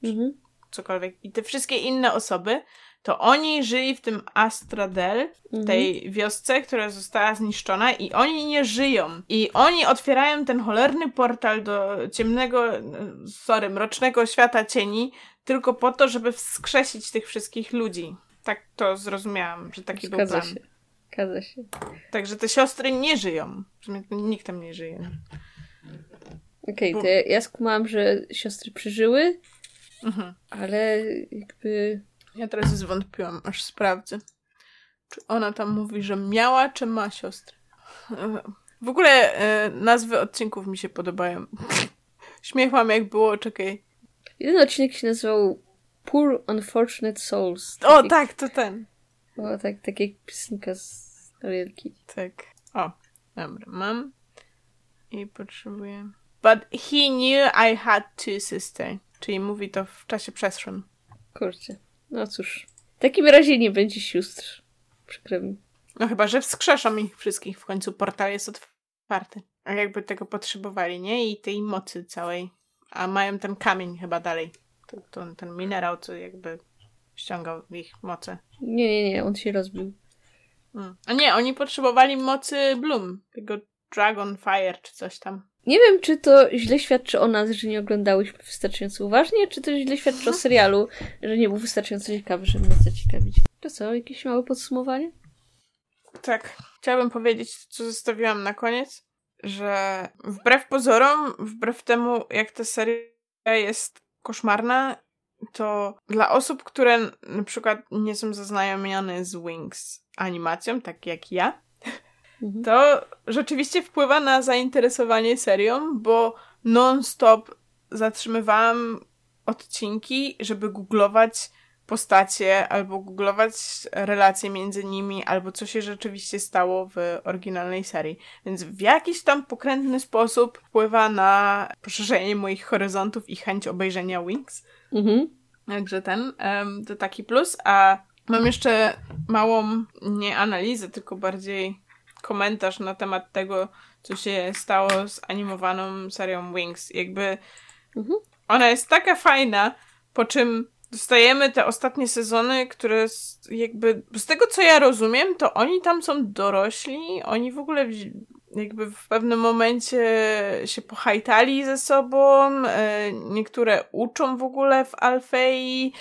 mhm. cokolwiek, i te wszystkie inne osoby, to oni żyli w tym Astradel, mhm. tej wiosce, która została zniszczona i oni nie żyją. I oni otwierają ten cholerny portal do ciemnego, sorry, mrocznego świata cieni, tylko po to, żeby wskrzesić tych wszystkich ludzi. Tak to zrozumiałam, że taki Zgadza był plan. Się. Zgadza się. Także te siostry nie żyją. Nikt tam nie żyje. Okej, okay, to ja, ja skumałam, że siostry przeżyły, mhm. ale jakby... Ja teraz zwątpiłam, aż sprawdzę. Czy ona tam mówi, że miała, czy ma siostry? W ogóle e, nazwy odcinków mi się podobają. Śmiech mam jak było, czekaj. Jeden odcinek się nazywał Poor Unfortunate Souls. O, tak, tak to ten. O, tak, tak jak piosenka z Arielki. Tak. O, dobra, mam. I potrzebuję. But he knew I had two sisters. Czyli mówi to w czasie przeszłym. Kurczę. No cóż, w takim razie nie będzie sióstr. Przykro mi. No chyba, że wskrzeszą ich wszystkich. W końcu portal jest otwarty. A jakby tego potrzebowali, nie? I tej mocy całej. A mają ten kamień chyba dalej. To, to, ten minerał, co jakby ściągał ich moce. Nie, nie, nie, on się rozbił. Hmm. A nie, oni potrzebowali mocy Bloom. Tego Dragon Fire czy coś tam. Nie wiem, czy to źle świadczy o nas, że nie oglądałyśmy wystarczająco uważnie, czy to źle świadczy o mhm. serialu, że nie był wystarczająco ciekawy, żeby nas zaciekawić. To co, jakieś małe podsumowanie? Tak. Chciałabym powiedzieć, co zostawiłam na koniec, że wbrew pozorom, wbrew temu, jak ta seria jest koszmarna, to dla osób, które na przykład nie są zaznajomione z Wings animacją, tak jak ja, mhm. to rzeczywiście wpływa na zainteresowanie serią, bo non-stop zatrzymywałam odcinki, żeby googlować postacie, albo googlować relacje między nimi, albo co się rzeczywiście stało w oryginalnej serii. Więc w jakiś tam pokrętny sposób wpływa na poszerzenie moich horyzontów i chęć obejrzenia Wings. Mhm. Także ten, um, to taki plus. A mam jeszcze małą, nie analizę, tylko bardziej komentarz na temat tego, co się stało z animowaną serią Wings. Jakby mhm. ona jest taka fajna, po czym dostajemy te ostatnie sezony, które jakby, z tego co ja rozumiem, to oni tam są dorośli, oni w ogóle jakby w pewnym momencie się pohajtali ze sobą, e, niektóre uczą w ogóle w Alfei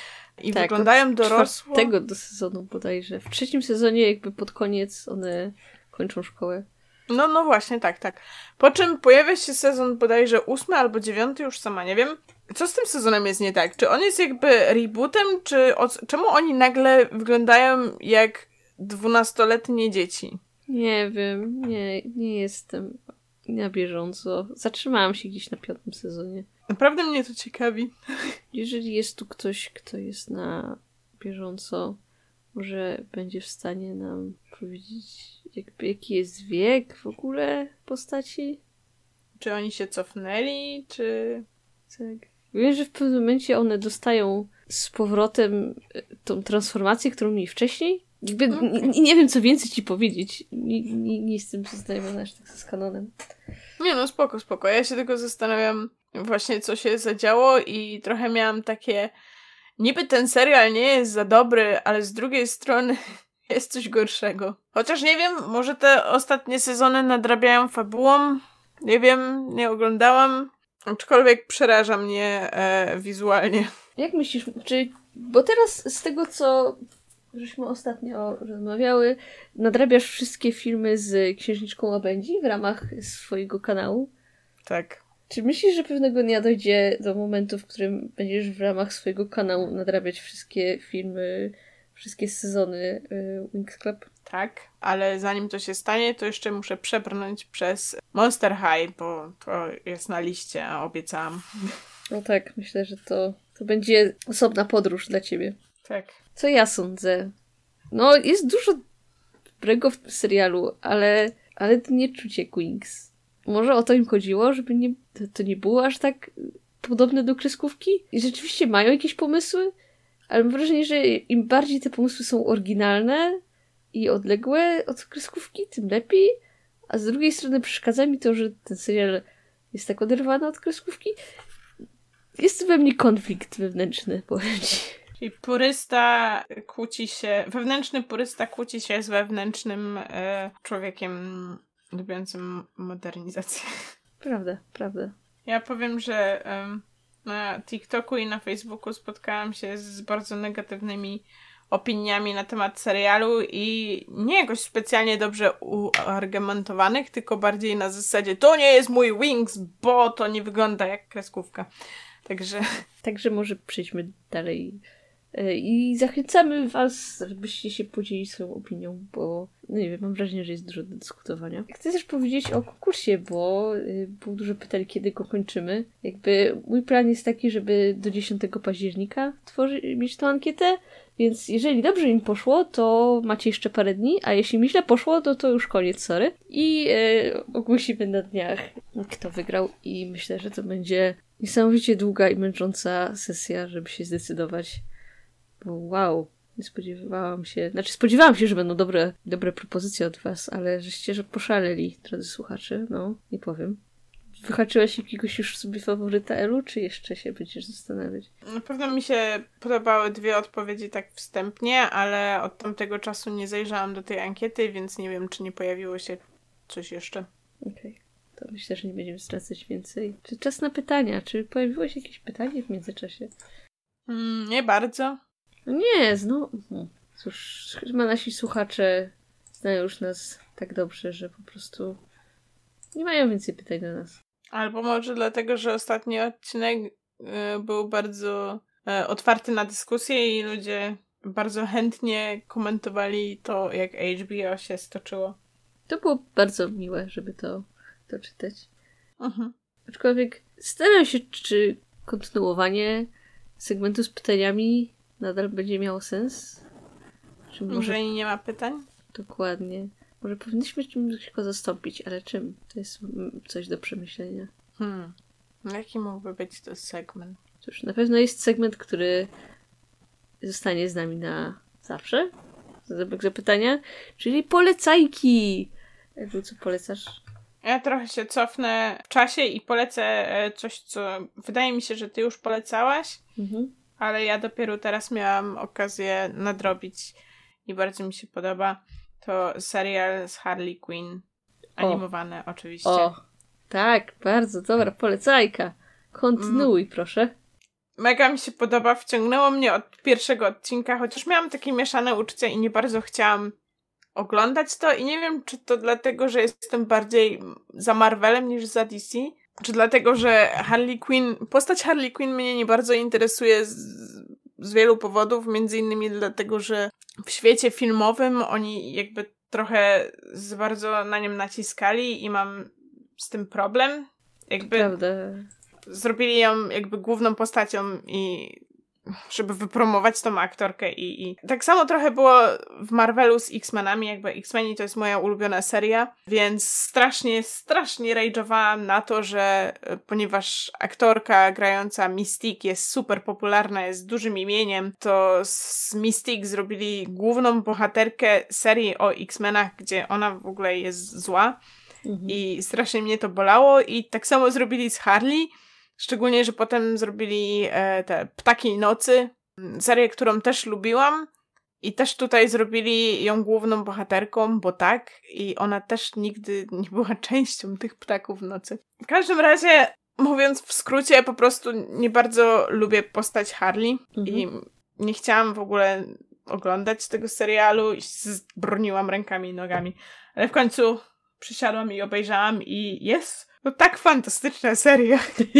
i tak, wyglądają dorosło. tego do sezonu bodajże. W trzecim sezonie jakby pod koniec one kończą szkołę. No, no właśnie, tak, tak. Po czym pojawia się sezon bodajże ósmy albo dziewiąty, już sama nie wiem. Co z tym sezonem jest nie tak? Czy on jest jakby rebootem, czy o, czemu oni nagle wyglądają jak dwunastoletnie dzieci? Nie wiem, nie, nie jestem na bieżąco. Zatrzymałam się gdzieś na piątym sezonie. Naprawdę mnie to ciekawi. Jeżeli jest tu ktoś, kto jest na bieżąco, może będzie w stanie nam powiedzieć, jakby, jaki jest wiek w ogóle postaci? Czy oni się cofnęli, czy... Tak. Wiem, że w pewnym momencie one dostają z powrotem e, tą transformację, którą mieli wcześniej. Jakby okay. nie, nie, wiem, co więcej ci powiedzieć. Nie, nie, nie jestem zaznajomiona aż tak z kanonem. Nie no, spoko, spoko. Ja się tylko zastanawiam właśnie, co się zadziało i trochę miałam takie niby ten serial nie jest za dobry, ale z drugiej strony jest coś gorszego. Chociaż nie wiem, może te ostatnie sezony nadrabiają fabułą. Nie wiem, nie oglądałam. Aczkolwiek przeraża mnie e, wizualnie. Jak myślisz, czy. Bo teraz z tego, co żeśmy ostatnio rozmawiały, nadrabiasz wszystkie filmy z Księżniczką Łabędzi w ramach swojego kanału? Tak. Czy myślisz, że pewnego dnia dojdzie do momentu, w którym będziesz w ramach swojego kanału nadrabiać wszystkie filmy, wszystkie sezony y, Wings Club? Tak, ale zanim to się stanie, to jeszcze muszę przebrnąć przez Monster High, bo to jest na liście, a obiecałam. No tak, myślę, że to, to będzie osobna podróż dla ciebie. Tak. Co ja sądzę? No, jest dużo dobrego w serialu, ale, ale to nie czucie Wings. Może o to im chodziło, żeby nie, to, to nie było aż tak podobne do kreskówki? I rzeczywiście mają jakieś pomysły, ale mam wrażenie, że im bardziej te pomysły są oryginalne i odległe od kreskówki, tym lepiej. A z drugiej strony przeszkadza mi to, że ten serial jest tak oderwany od kreskówki. Jest we mnie konflikt wewnętrzny, powiem ci. Czyli purysta kłóci się, wewnętrzny purysta kłóci się z wewnętrznym e, człowiekiem lubiącym modernizację. Prawda, prawda. Ja powiem, że um, na TikToku i na Facebooku spotkałam się z bardzo negatywnymi opiniami na temat serialu i nie jakoś specjalnie dobrze uargumentowanych, tylko bardziej na zasadzie to nie jest mój Wings, bo to nie wygląda jak kreskówka. Także... Także może przejdźmy dalej E, I zachęcamy Was, żebyście się podzielili swoją opinią, bo no nie wiem, mam wrażenie, że jest dużo do dyskutowania. Chcę też powiedzieć o konkursie, bo y, było dużo pytań, kiedy go kończymy. Jakby mój plan jest taki, żeby do 10 października tworzy, mieć tą ankietę, więc jeżeli dobrze im poszło, to macie jeszcze parę dni, a jeśli mi źle poszło, to to już koniec, sorry. I y, ogłosimy na dniach, kto wygrał i myślę, że to będzie niesamowicie długa i męcząca sesja, żeby się zdecydować Bo wow, nie spodziewałam się. Znaczy, spodziewałam się, że będą dobre, dobre propozycje od was, ale żeście, że poszaleli, drodzy słuchacze. No, nie powiem. Wyhaczyłaś jakiegoś już sobie faworyta Elu, czy jeszcze się będziesz zastanawiać? Na pewno mi się podobały dwie odpowiedzi tak wstępnie, ale od tamtego czasu nie zajrzałam do tej ankiety, więc nie wiem, czy nie pojawiło się coś jeszcze. Okej. Okay. To myślę, że nie będziemy stracać więcej. Czy czas na pytania? Czy pojawiło się jakieś pytanie w międzyczasie? Mm, nie bardzo. No nie, no. Cóż, chyba nasi słuchacze znają już nas tak dobrze, że po prostu nie mają więcej pytań do nas. Albo może dlatego, że ostatni odcinek y, był bardzo y, otwarty na dyskusję i ludzie bardzo chętnie komentowali to, jak HBO się stoczyło. To było bardzo miłe, żeby to, to czytać. Mhm. Aczkolwiek zastanawiam się, czy kontynuowanie segmentu z pytaniami nadal będzie miało sens? Czy może... Jeżeli nie ma pytań? Dokładnie. Może powinniśmy czymś go zastąpić, ale czym? To jest coś do przemyślenia. Hmm. Jaki mógłby być to segment? Cóż, na pewno jest segment, który zostanie z nami na zawsze. Znak zapytania. Czyli polecajki. Ewu, co polecasz? Ja trochę się cofnę w czasie i polecę e, coś, co wydaje mi się, że ty już polecałaś, mhm. ale ja dopiero teraz miałam okazję nadrobić i bardzo mi się podoba. To serial z Harley Quinn. Animowane o. oczywiście. O, tak, bardzo dobra polecajka. Kontynuuj, mm. proszę. Mega mi się podoba, wciągnęło mnie od pierwszego odcinka, chociaż miałam takie mieszane uczucia i nie bardzo chciałam oglądać to i nie wiem, czy to dlatego, że jestem bardziej za Marvelem niż za DC, czy dlatego, że Harley Quinn, postać Harley Quinn mnie nie bardzo interesuje z, z wielu powodów, między innymi dlatego, że w świecie filmowym oni jakby trochę z bardzo na nim naciskali i mam z tym problem. Jakby Prawda. zrobili ją jakby główną postacią i żeby wypromować tą aktorkę i, i... tak samo trochę było w Marvelu z X-Menami, jakby X-Meni to jest moja ulubiona seria, więc strasznie, strasznie rage'owałam na to, że e, ponieważ aktorka grająca Mystique jest super popularna, jest dużym imieniem, to z Mystique zrobili główną bohaterkę serii o X-Menach, gdzie ona w ogóle jest zła mhm. i strasznie mnie to bolało i tak samo zrobili z Harley, Szczególnie, że potem zrobili e, te Ptaki Nocy, serię, którą też lubiłam. I też tutaj zrobili ją główną bohaterką, bo tak, i ona też nigdy nie była częścią tych ptaków nocy. W każdym razie, mówiąc w skrócie, po prostu nie bardzo lubię postać Harley mhm. i nie chciałam w ogóle oglądać tego serialu i broniłam rękami i nogami. Ale w końcu przysiadłam i obejrzałam i jest no tak fantastyczna seria.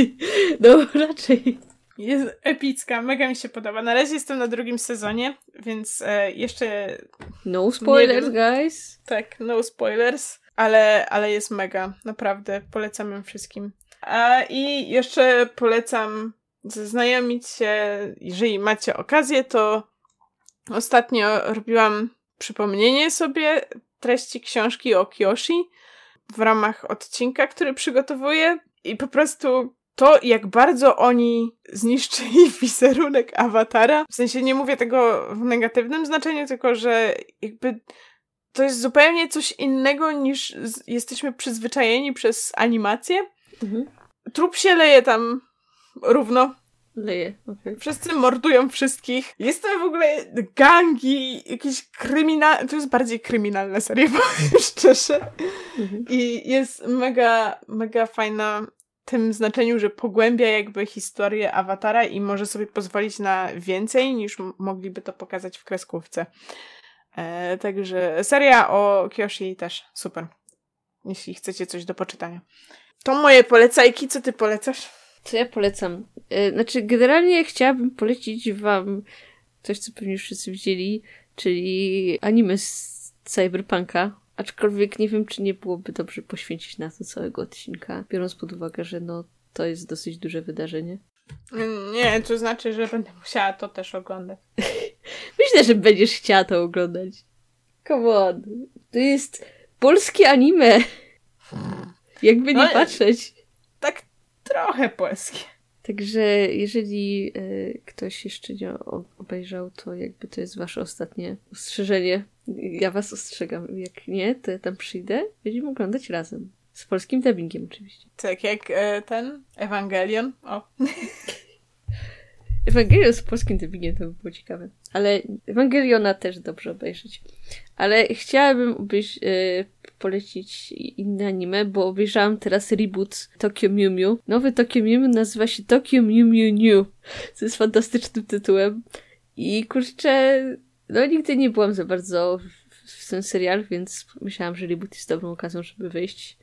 No raczej. Jest epicka, mega mi się podoba. Na razie jestem na drugim sezonie, więc e, jeszcze. No spoilers, guys. Tak, no spoilers, ale, ale jest mega. Naprawdę polecam ją wszystkim. A, I jeszcze polecam zaznajomić się, jeżeli macie okazję, to ostatnio robiłam przypomnienie sobie treści książki o Kyoshi w ramach odcinka, który przygotowuję i po prostu to, jak bardzo oni zniszczyli wizerunek awatara, w sensie nie mówię tego w negatywnym znaczeniu, tylko że jakby to jest zupełnie coś innego niż jesteśmy przyzwyczajeni przez animację. Mhm. Trup się leje tam równo. Leje, okay. Wszyscy mordują wszystkich. Jest to w ogóle gangi, jakieś kryminalne... To jest bardziej kryminalna seria, powiem szczerze. Mhm. I jest mega, mega fajna w tym znaczeniu, że pogłębia jakby historię awatara i może sobie pozwolić na więcej niż mogliby to pokazać w kreskówce. E, także seria o Kyoshi też super. Jeśli chcecie coś do poczytania. To moje polecajki. Co ty polecasz? Co ja polecam? E, znaczy, generalnie chciałabym polecić wam coś, co pewnie już wszyscy widzieli, czyli anime z Cyberpunka. Aczkolwiek nie wiem, czy nie byłoby dobrze poświęcić na to całego odcinka, biorąc pod uwagę, że no, to jest dosyć duże wydarzenie. Nie, to znaczy, że będę musiała to też oglądać. Myślę, że będziesz chciała to oglądać. Come on. To jest polskie anime. Jakby nie no, patrzeć. Trochę polskie. Także jeżeli y, ktoś jeszcze nie obejrzał, to jakby to jest wasze ostatnie ostrzeżenie. Ja was ostrzegam. Jak nie, to ja tam przyjdę. Będziemy oglądać razem. Z polskim dubbingiem oczywiście. Tak, jak e, ten Ewangelion. O. Ewangelion z polskim dubbingiem to by było ciekawe. Ale Ewangeliona też dobrze obejrzeć. Ale chciałabym obejrzeć, polecić inne anime, bo obejrzałam teraz reboot Tokyo Mew Mew. Nowy Tokyo Mew Mew nazywa się Tokyo Mew Mew New. Co jest fantastycznym tytułem. I kurczę, no nigdy nie byłam za bardzo w, w ten serial, więc myślałam, że reboot jest dobrą okazją, żeby wejść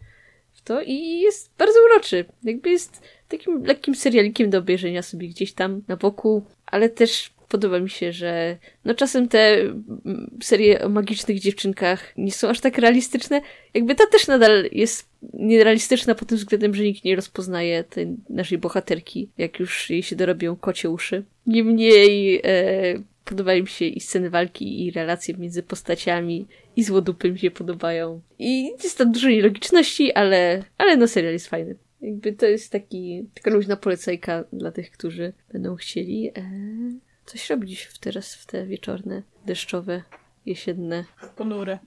to i jest bardzo uroczy. Jakby jest takim lekkim serialikiem do obejrzenia sobie gdzieś tam na boku, ale też podoba mi się, że no czasem te mm, serie o magicznych dziewczynkach nie są aż tak realistyczne. Jakby ta też nadal jest nierealistyczna pod tym względem, że nikt nie rozpoznaje tej naszej bohaterki, jak już jej się dorobią kocie uszy. Niemniej e, podobają mi się i sceny walki, i relacje między postaciami, i złodupy mi się podobają. I jest tam dużo nielogiczności, ale, ale no serial jest fajny. Jakby to jest taki, taka luźna polecajka dla tych, którzy będą chcieli e, coś robić w teraz w te wieczorne, deszczowe, jesienne. Ponure.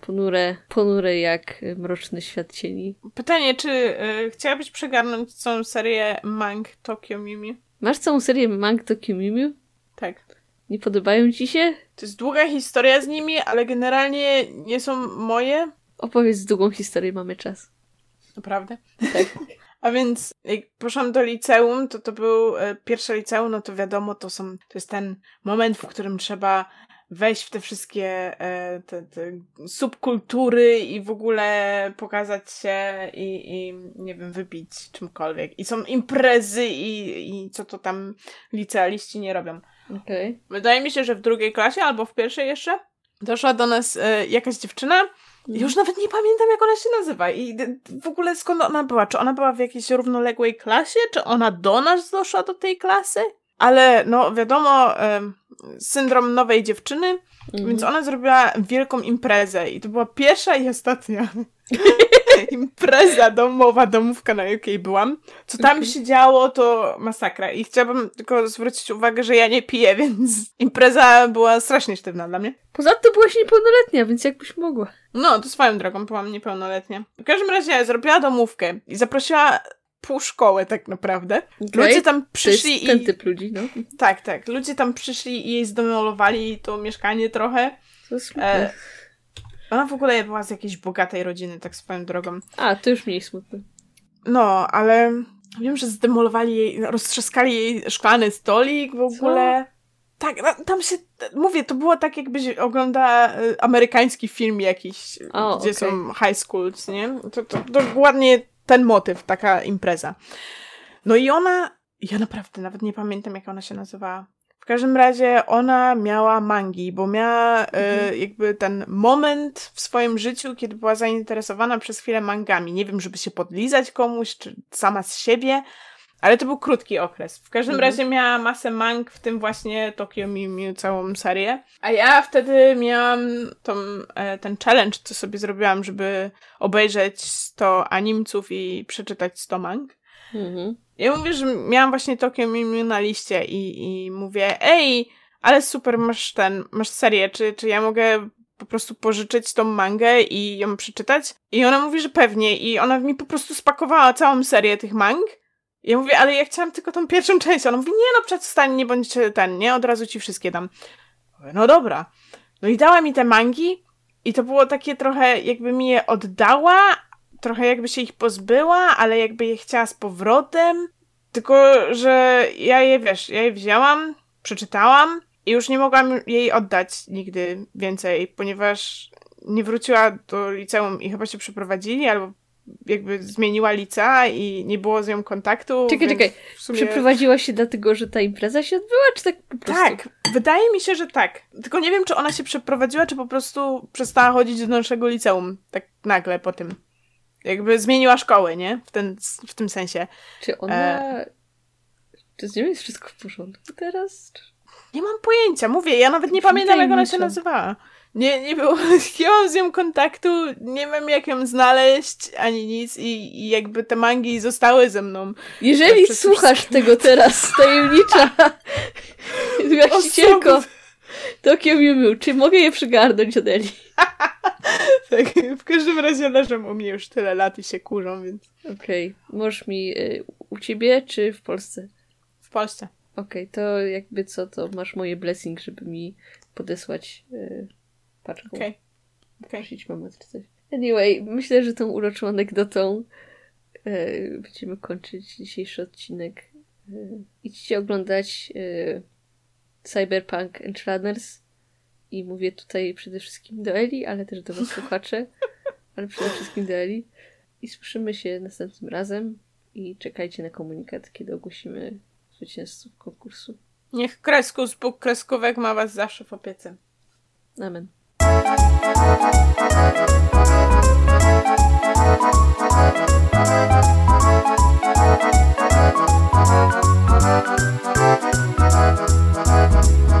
Ponure, ponure jak mroczny świat cieni. Pytanie, czy y, chciałabyś przegarnąć całą serię Mang Tokyo Mimi? Masz całą serię Mang Tokyo Mimi? Nie podobają ci się? To jest długa historia z nimi, ale generalnie nie są moje. Opowiedz długą historię, mamy czas. Naprawdę? Tak. A więc jak poszłam do liceum, to to był e, pierwsze liceum, no to wiadomo, to są, to jest ten moment, w którym trzeba wejść w te wszystkie e, te, te subkultury i w ogóle pokazać się i, i nie wiem, wybić czymkolwiek. I są imprezy i, i co to tam licealiści nie robią. Okay. Wydaje mi się, że w drugiej klasie albo w pierwszej jeszcze doszła do nas e, jakaś dziewczyna, już nawet nie pamiętam, jak ona się nazywa i w ogóle skąd ona była. Czy ona była w jakiejś równoległej klasie? Czy ona do nas doszła do tej klasy? Ale no wiadomo, syndrom nowej dziewczyny, mhm. więc ona zrobiła wielką imprezę i to była pierwsza i ostatnia impreza domowa, domówka, na jakiej byłam. Co tam się działo, to masakra. I chciałabym tylko zwrócić uwagę, że ja nie piję, więc impreza była strasznie sztywna dla mnie. Poza tym byłaś niepełnoletnia, więc jakbyś mogła. No, to swoją drogą byłam niepełnoletnia. W każdym razie zrobiła domówkę i zaprosiła pół szkoły tak naprawdę. Okay. Ludzie tam przyszli to jest ten i... typ ludzi, no. Tak, tak. Ludzie tam przyszli i jej zdemolowali to mieszkanie trochę. To. E... Ona w ogóle była z jakiejś bogatej rodziny, tak swoją drogą. A, to już mniej smutne. No, ale wiem, że zdemolowali jej, roztrzaskali jej szklany stolik w ogóle. Co? Tak, no, tam się, mówię, to było tak jakbyś ogląda y, amerykański film jakiś, o, gdzie okay. są high schools, nie? To, to dokładnie ten motyw, taka impreza. No i ona, ja naprawdę nawet nie pamiętam, jak ona się nazywała. W każdym razie ona miała mangi, bo miała y, mhm. jakby ten moment w swoim życiu, kiedy była zainteresowana przez chwilę mangami. Nie wiem, żeby się podlizać komuś, czy sama z siebie, ale to był krótki okres. W każdym mhm. razie miała masę mang, w tym właśnie Tokyo Mew Mew całą serię. A ja wtedy miałam tą, e, ten challenge, co sobie zrobiłam, żeby obejrzeć 100 animców i przeczytać 100 mang. Mhm. Ja mówię, że miałam właśnie Tokyo Mew Mew na liście i, i mówię, ej, ale super, masz ten, masz serię, czy, czy ja mogę po prostu pożyczyć tą mangę i ją przeczytać? I ona mówi, że pewnie. I ona mi po prostu spakowała całą serię tych mang ja mówię, ale ja chciałam tylko tą pierwszą część. Ona mówi, nie no, przestań, nie bądź ten, nie? Od razu ci wszystkie dam. Mówię, no dobra. No i dała mi te mangi i to było takie trochę, jakby mi je oddała, trochę jakby się ich pozbyła, ale jakby je chciała z powrotem. Tylko, że ja je, wiesz, ja je wzięłam, przeczytałam i już nie mogłam jej oddać nigdy więcej, ponieważ nie wróciła do liceum i chyba się przeprowadzili, albo jakby zmieniła lica i nie było z nią kontaktu. Czekaj, czekaj. Sumie... Przeprowadziła się dlatego, że ta impreza się odbyła, czy tak po prostu? Tak, wydaje mi się, że tak. Tylko nie wiem, czy ona się przeprowadziła, czy po prostu przestała chodzić do naszego liceum tak nagle po tym. Jakby zmieniła szkołę, nie? W, ten, w tym sensie. Czy ona... E... Czy z nią jest wszystko w porządku teraz? Nie mam pojęcia, mówię, ja nawet nie pamiętam, jak ona się nazywała. Nie, nie było, nie mam z nią kontaktu, nie wiem jak ją znaleźć, ani nic i, i jakby te mangi zostały ze mną. Jeżeli słuchasz tego teraz, tajemnicza właścicielko. Tokio Miu, czy mogę je przygarnąć od Eli? tak, w każdym razie leżą u mnie już tyle lat i się kurzą, więc... Okej, okay. możesz mi y, u ciebie, czy w Polsce? W Polsce. Okej, okay, to jakby co, to masz moje blessing, żeby mi podesłać y, paczką. Okej. Okay. Prosić mamę czy coś. Anyway, myślę, że tą uroczą anegdotą y, będziemy kończyć dzisiejszy odcinek. Y, idźcie oglądać y, Cyberpunk Runners i mówię tutaj przede wszystkim do Eli, ale też do was słuchaczy, ale przede wszystkim do Eli. I słyszymy się następnym razem i czekajcie na komunikat, kiedy ogłosimy zwycięzców konkursu. Niech Kreskus, Bóg Kreskówek ma was zawsze w opiece. Amen.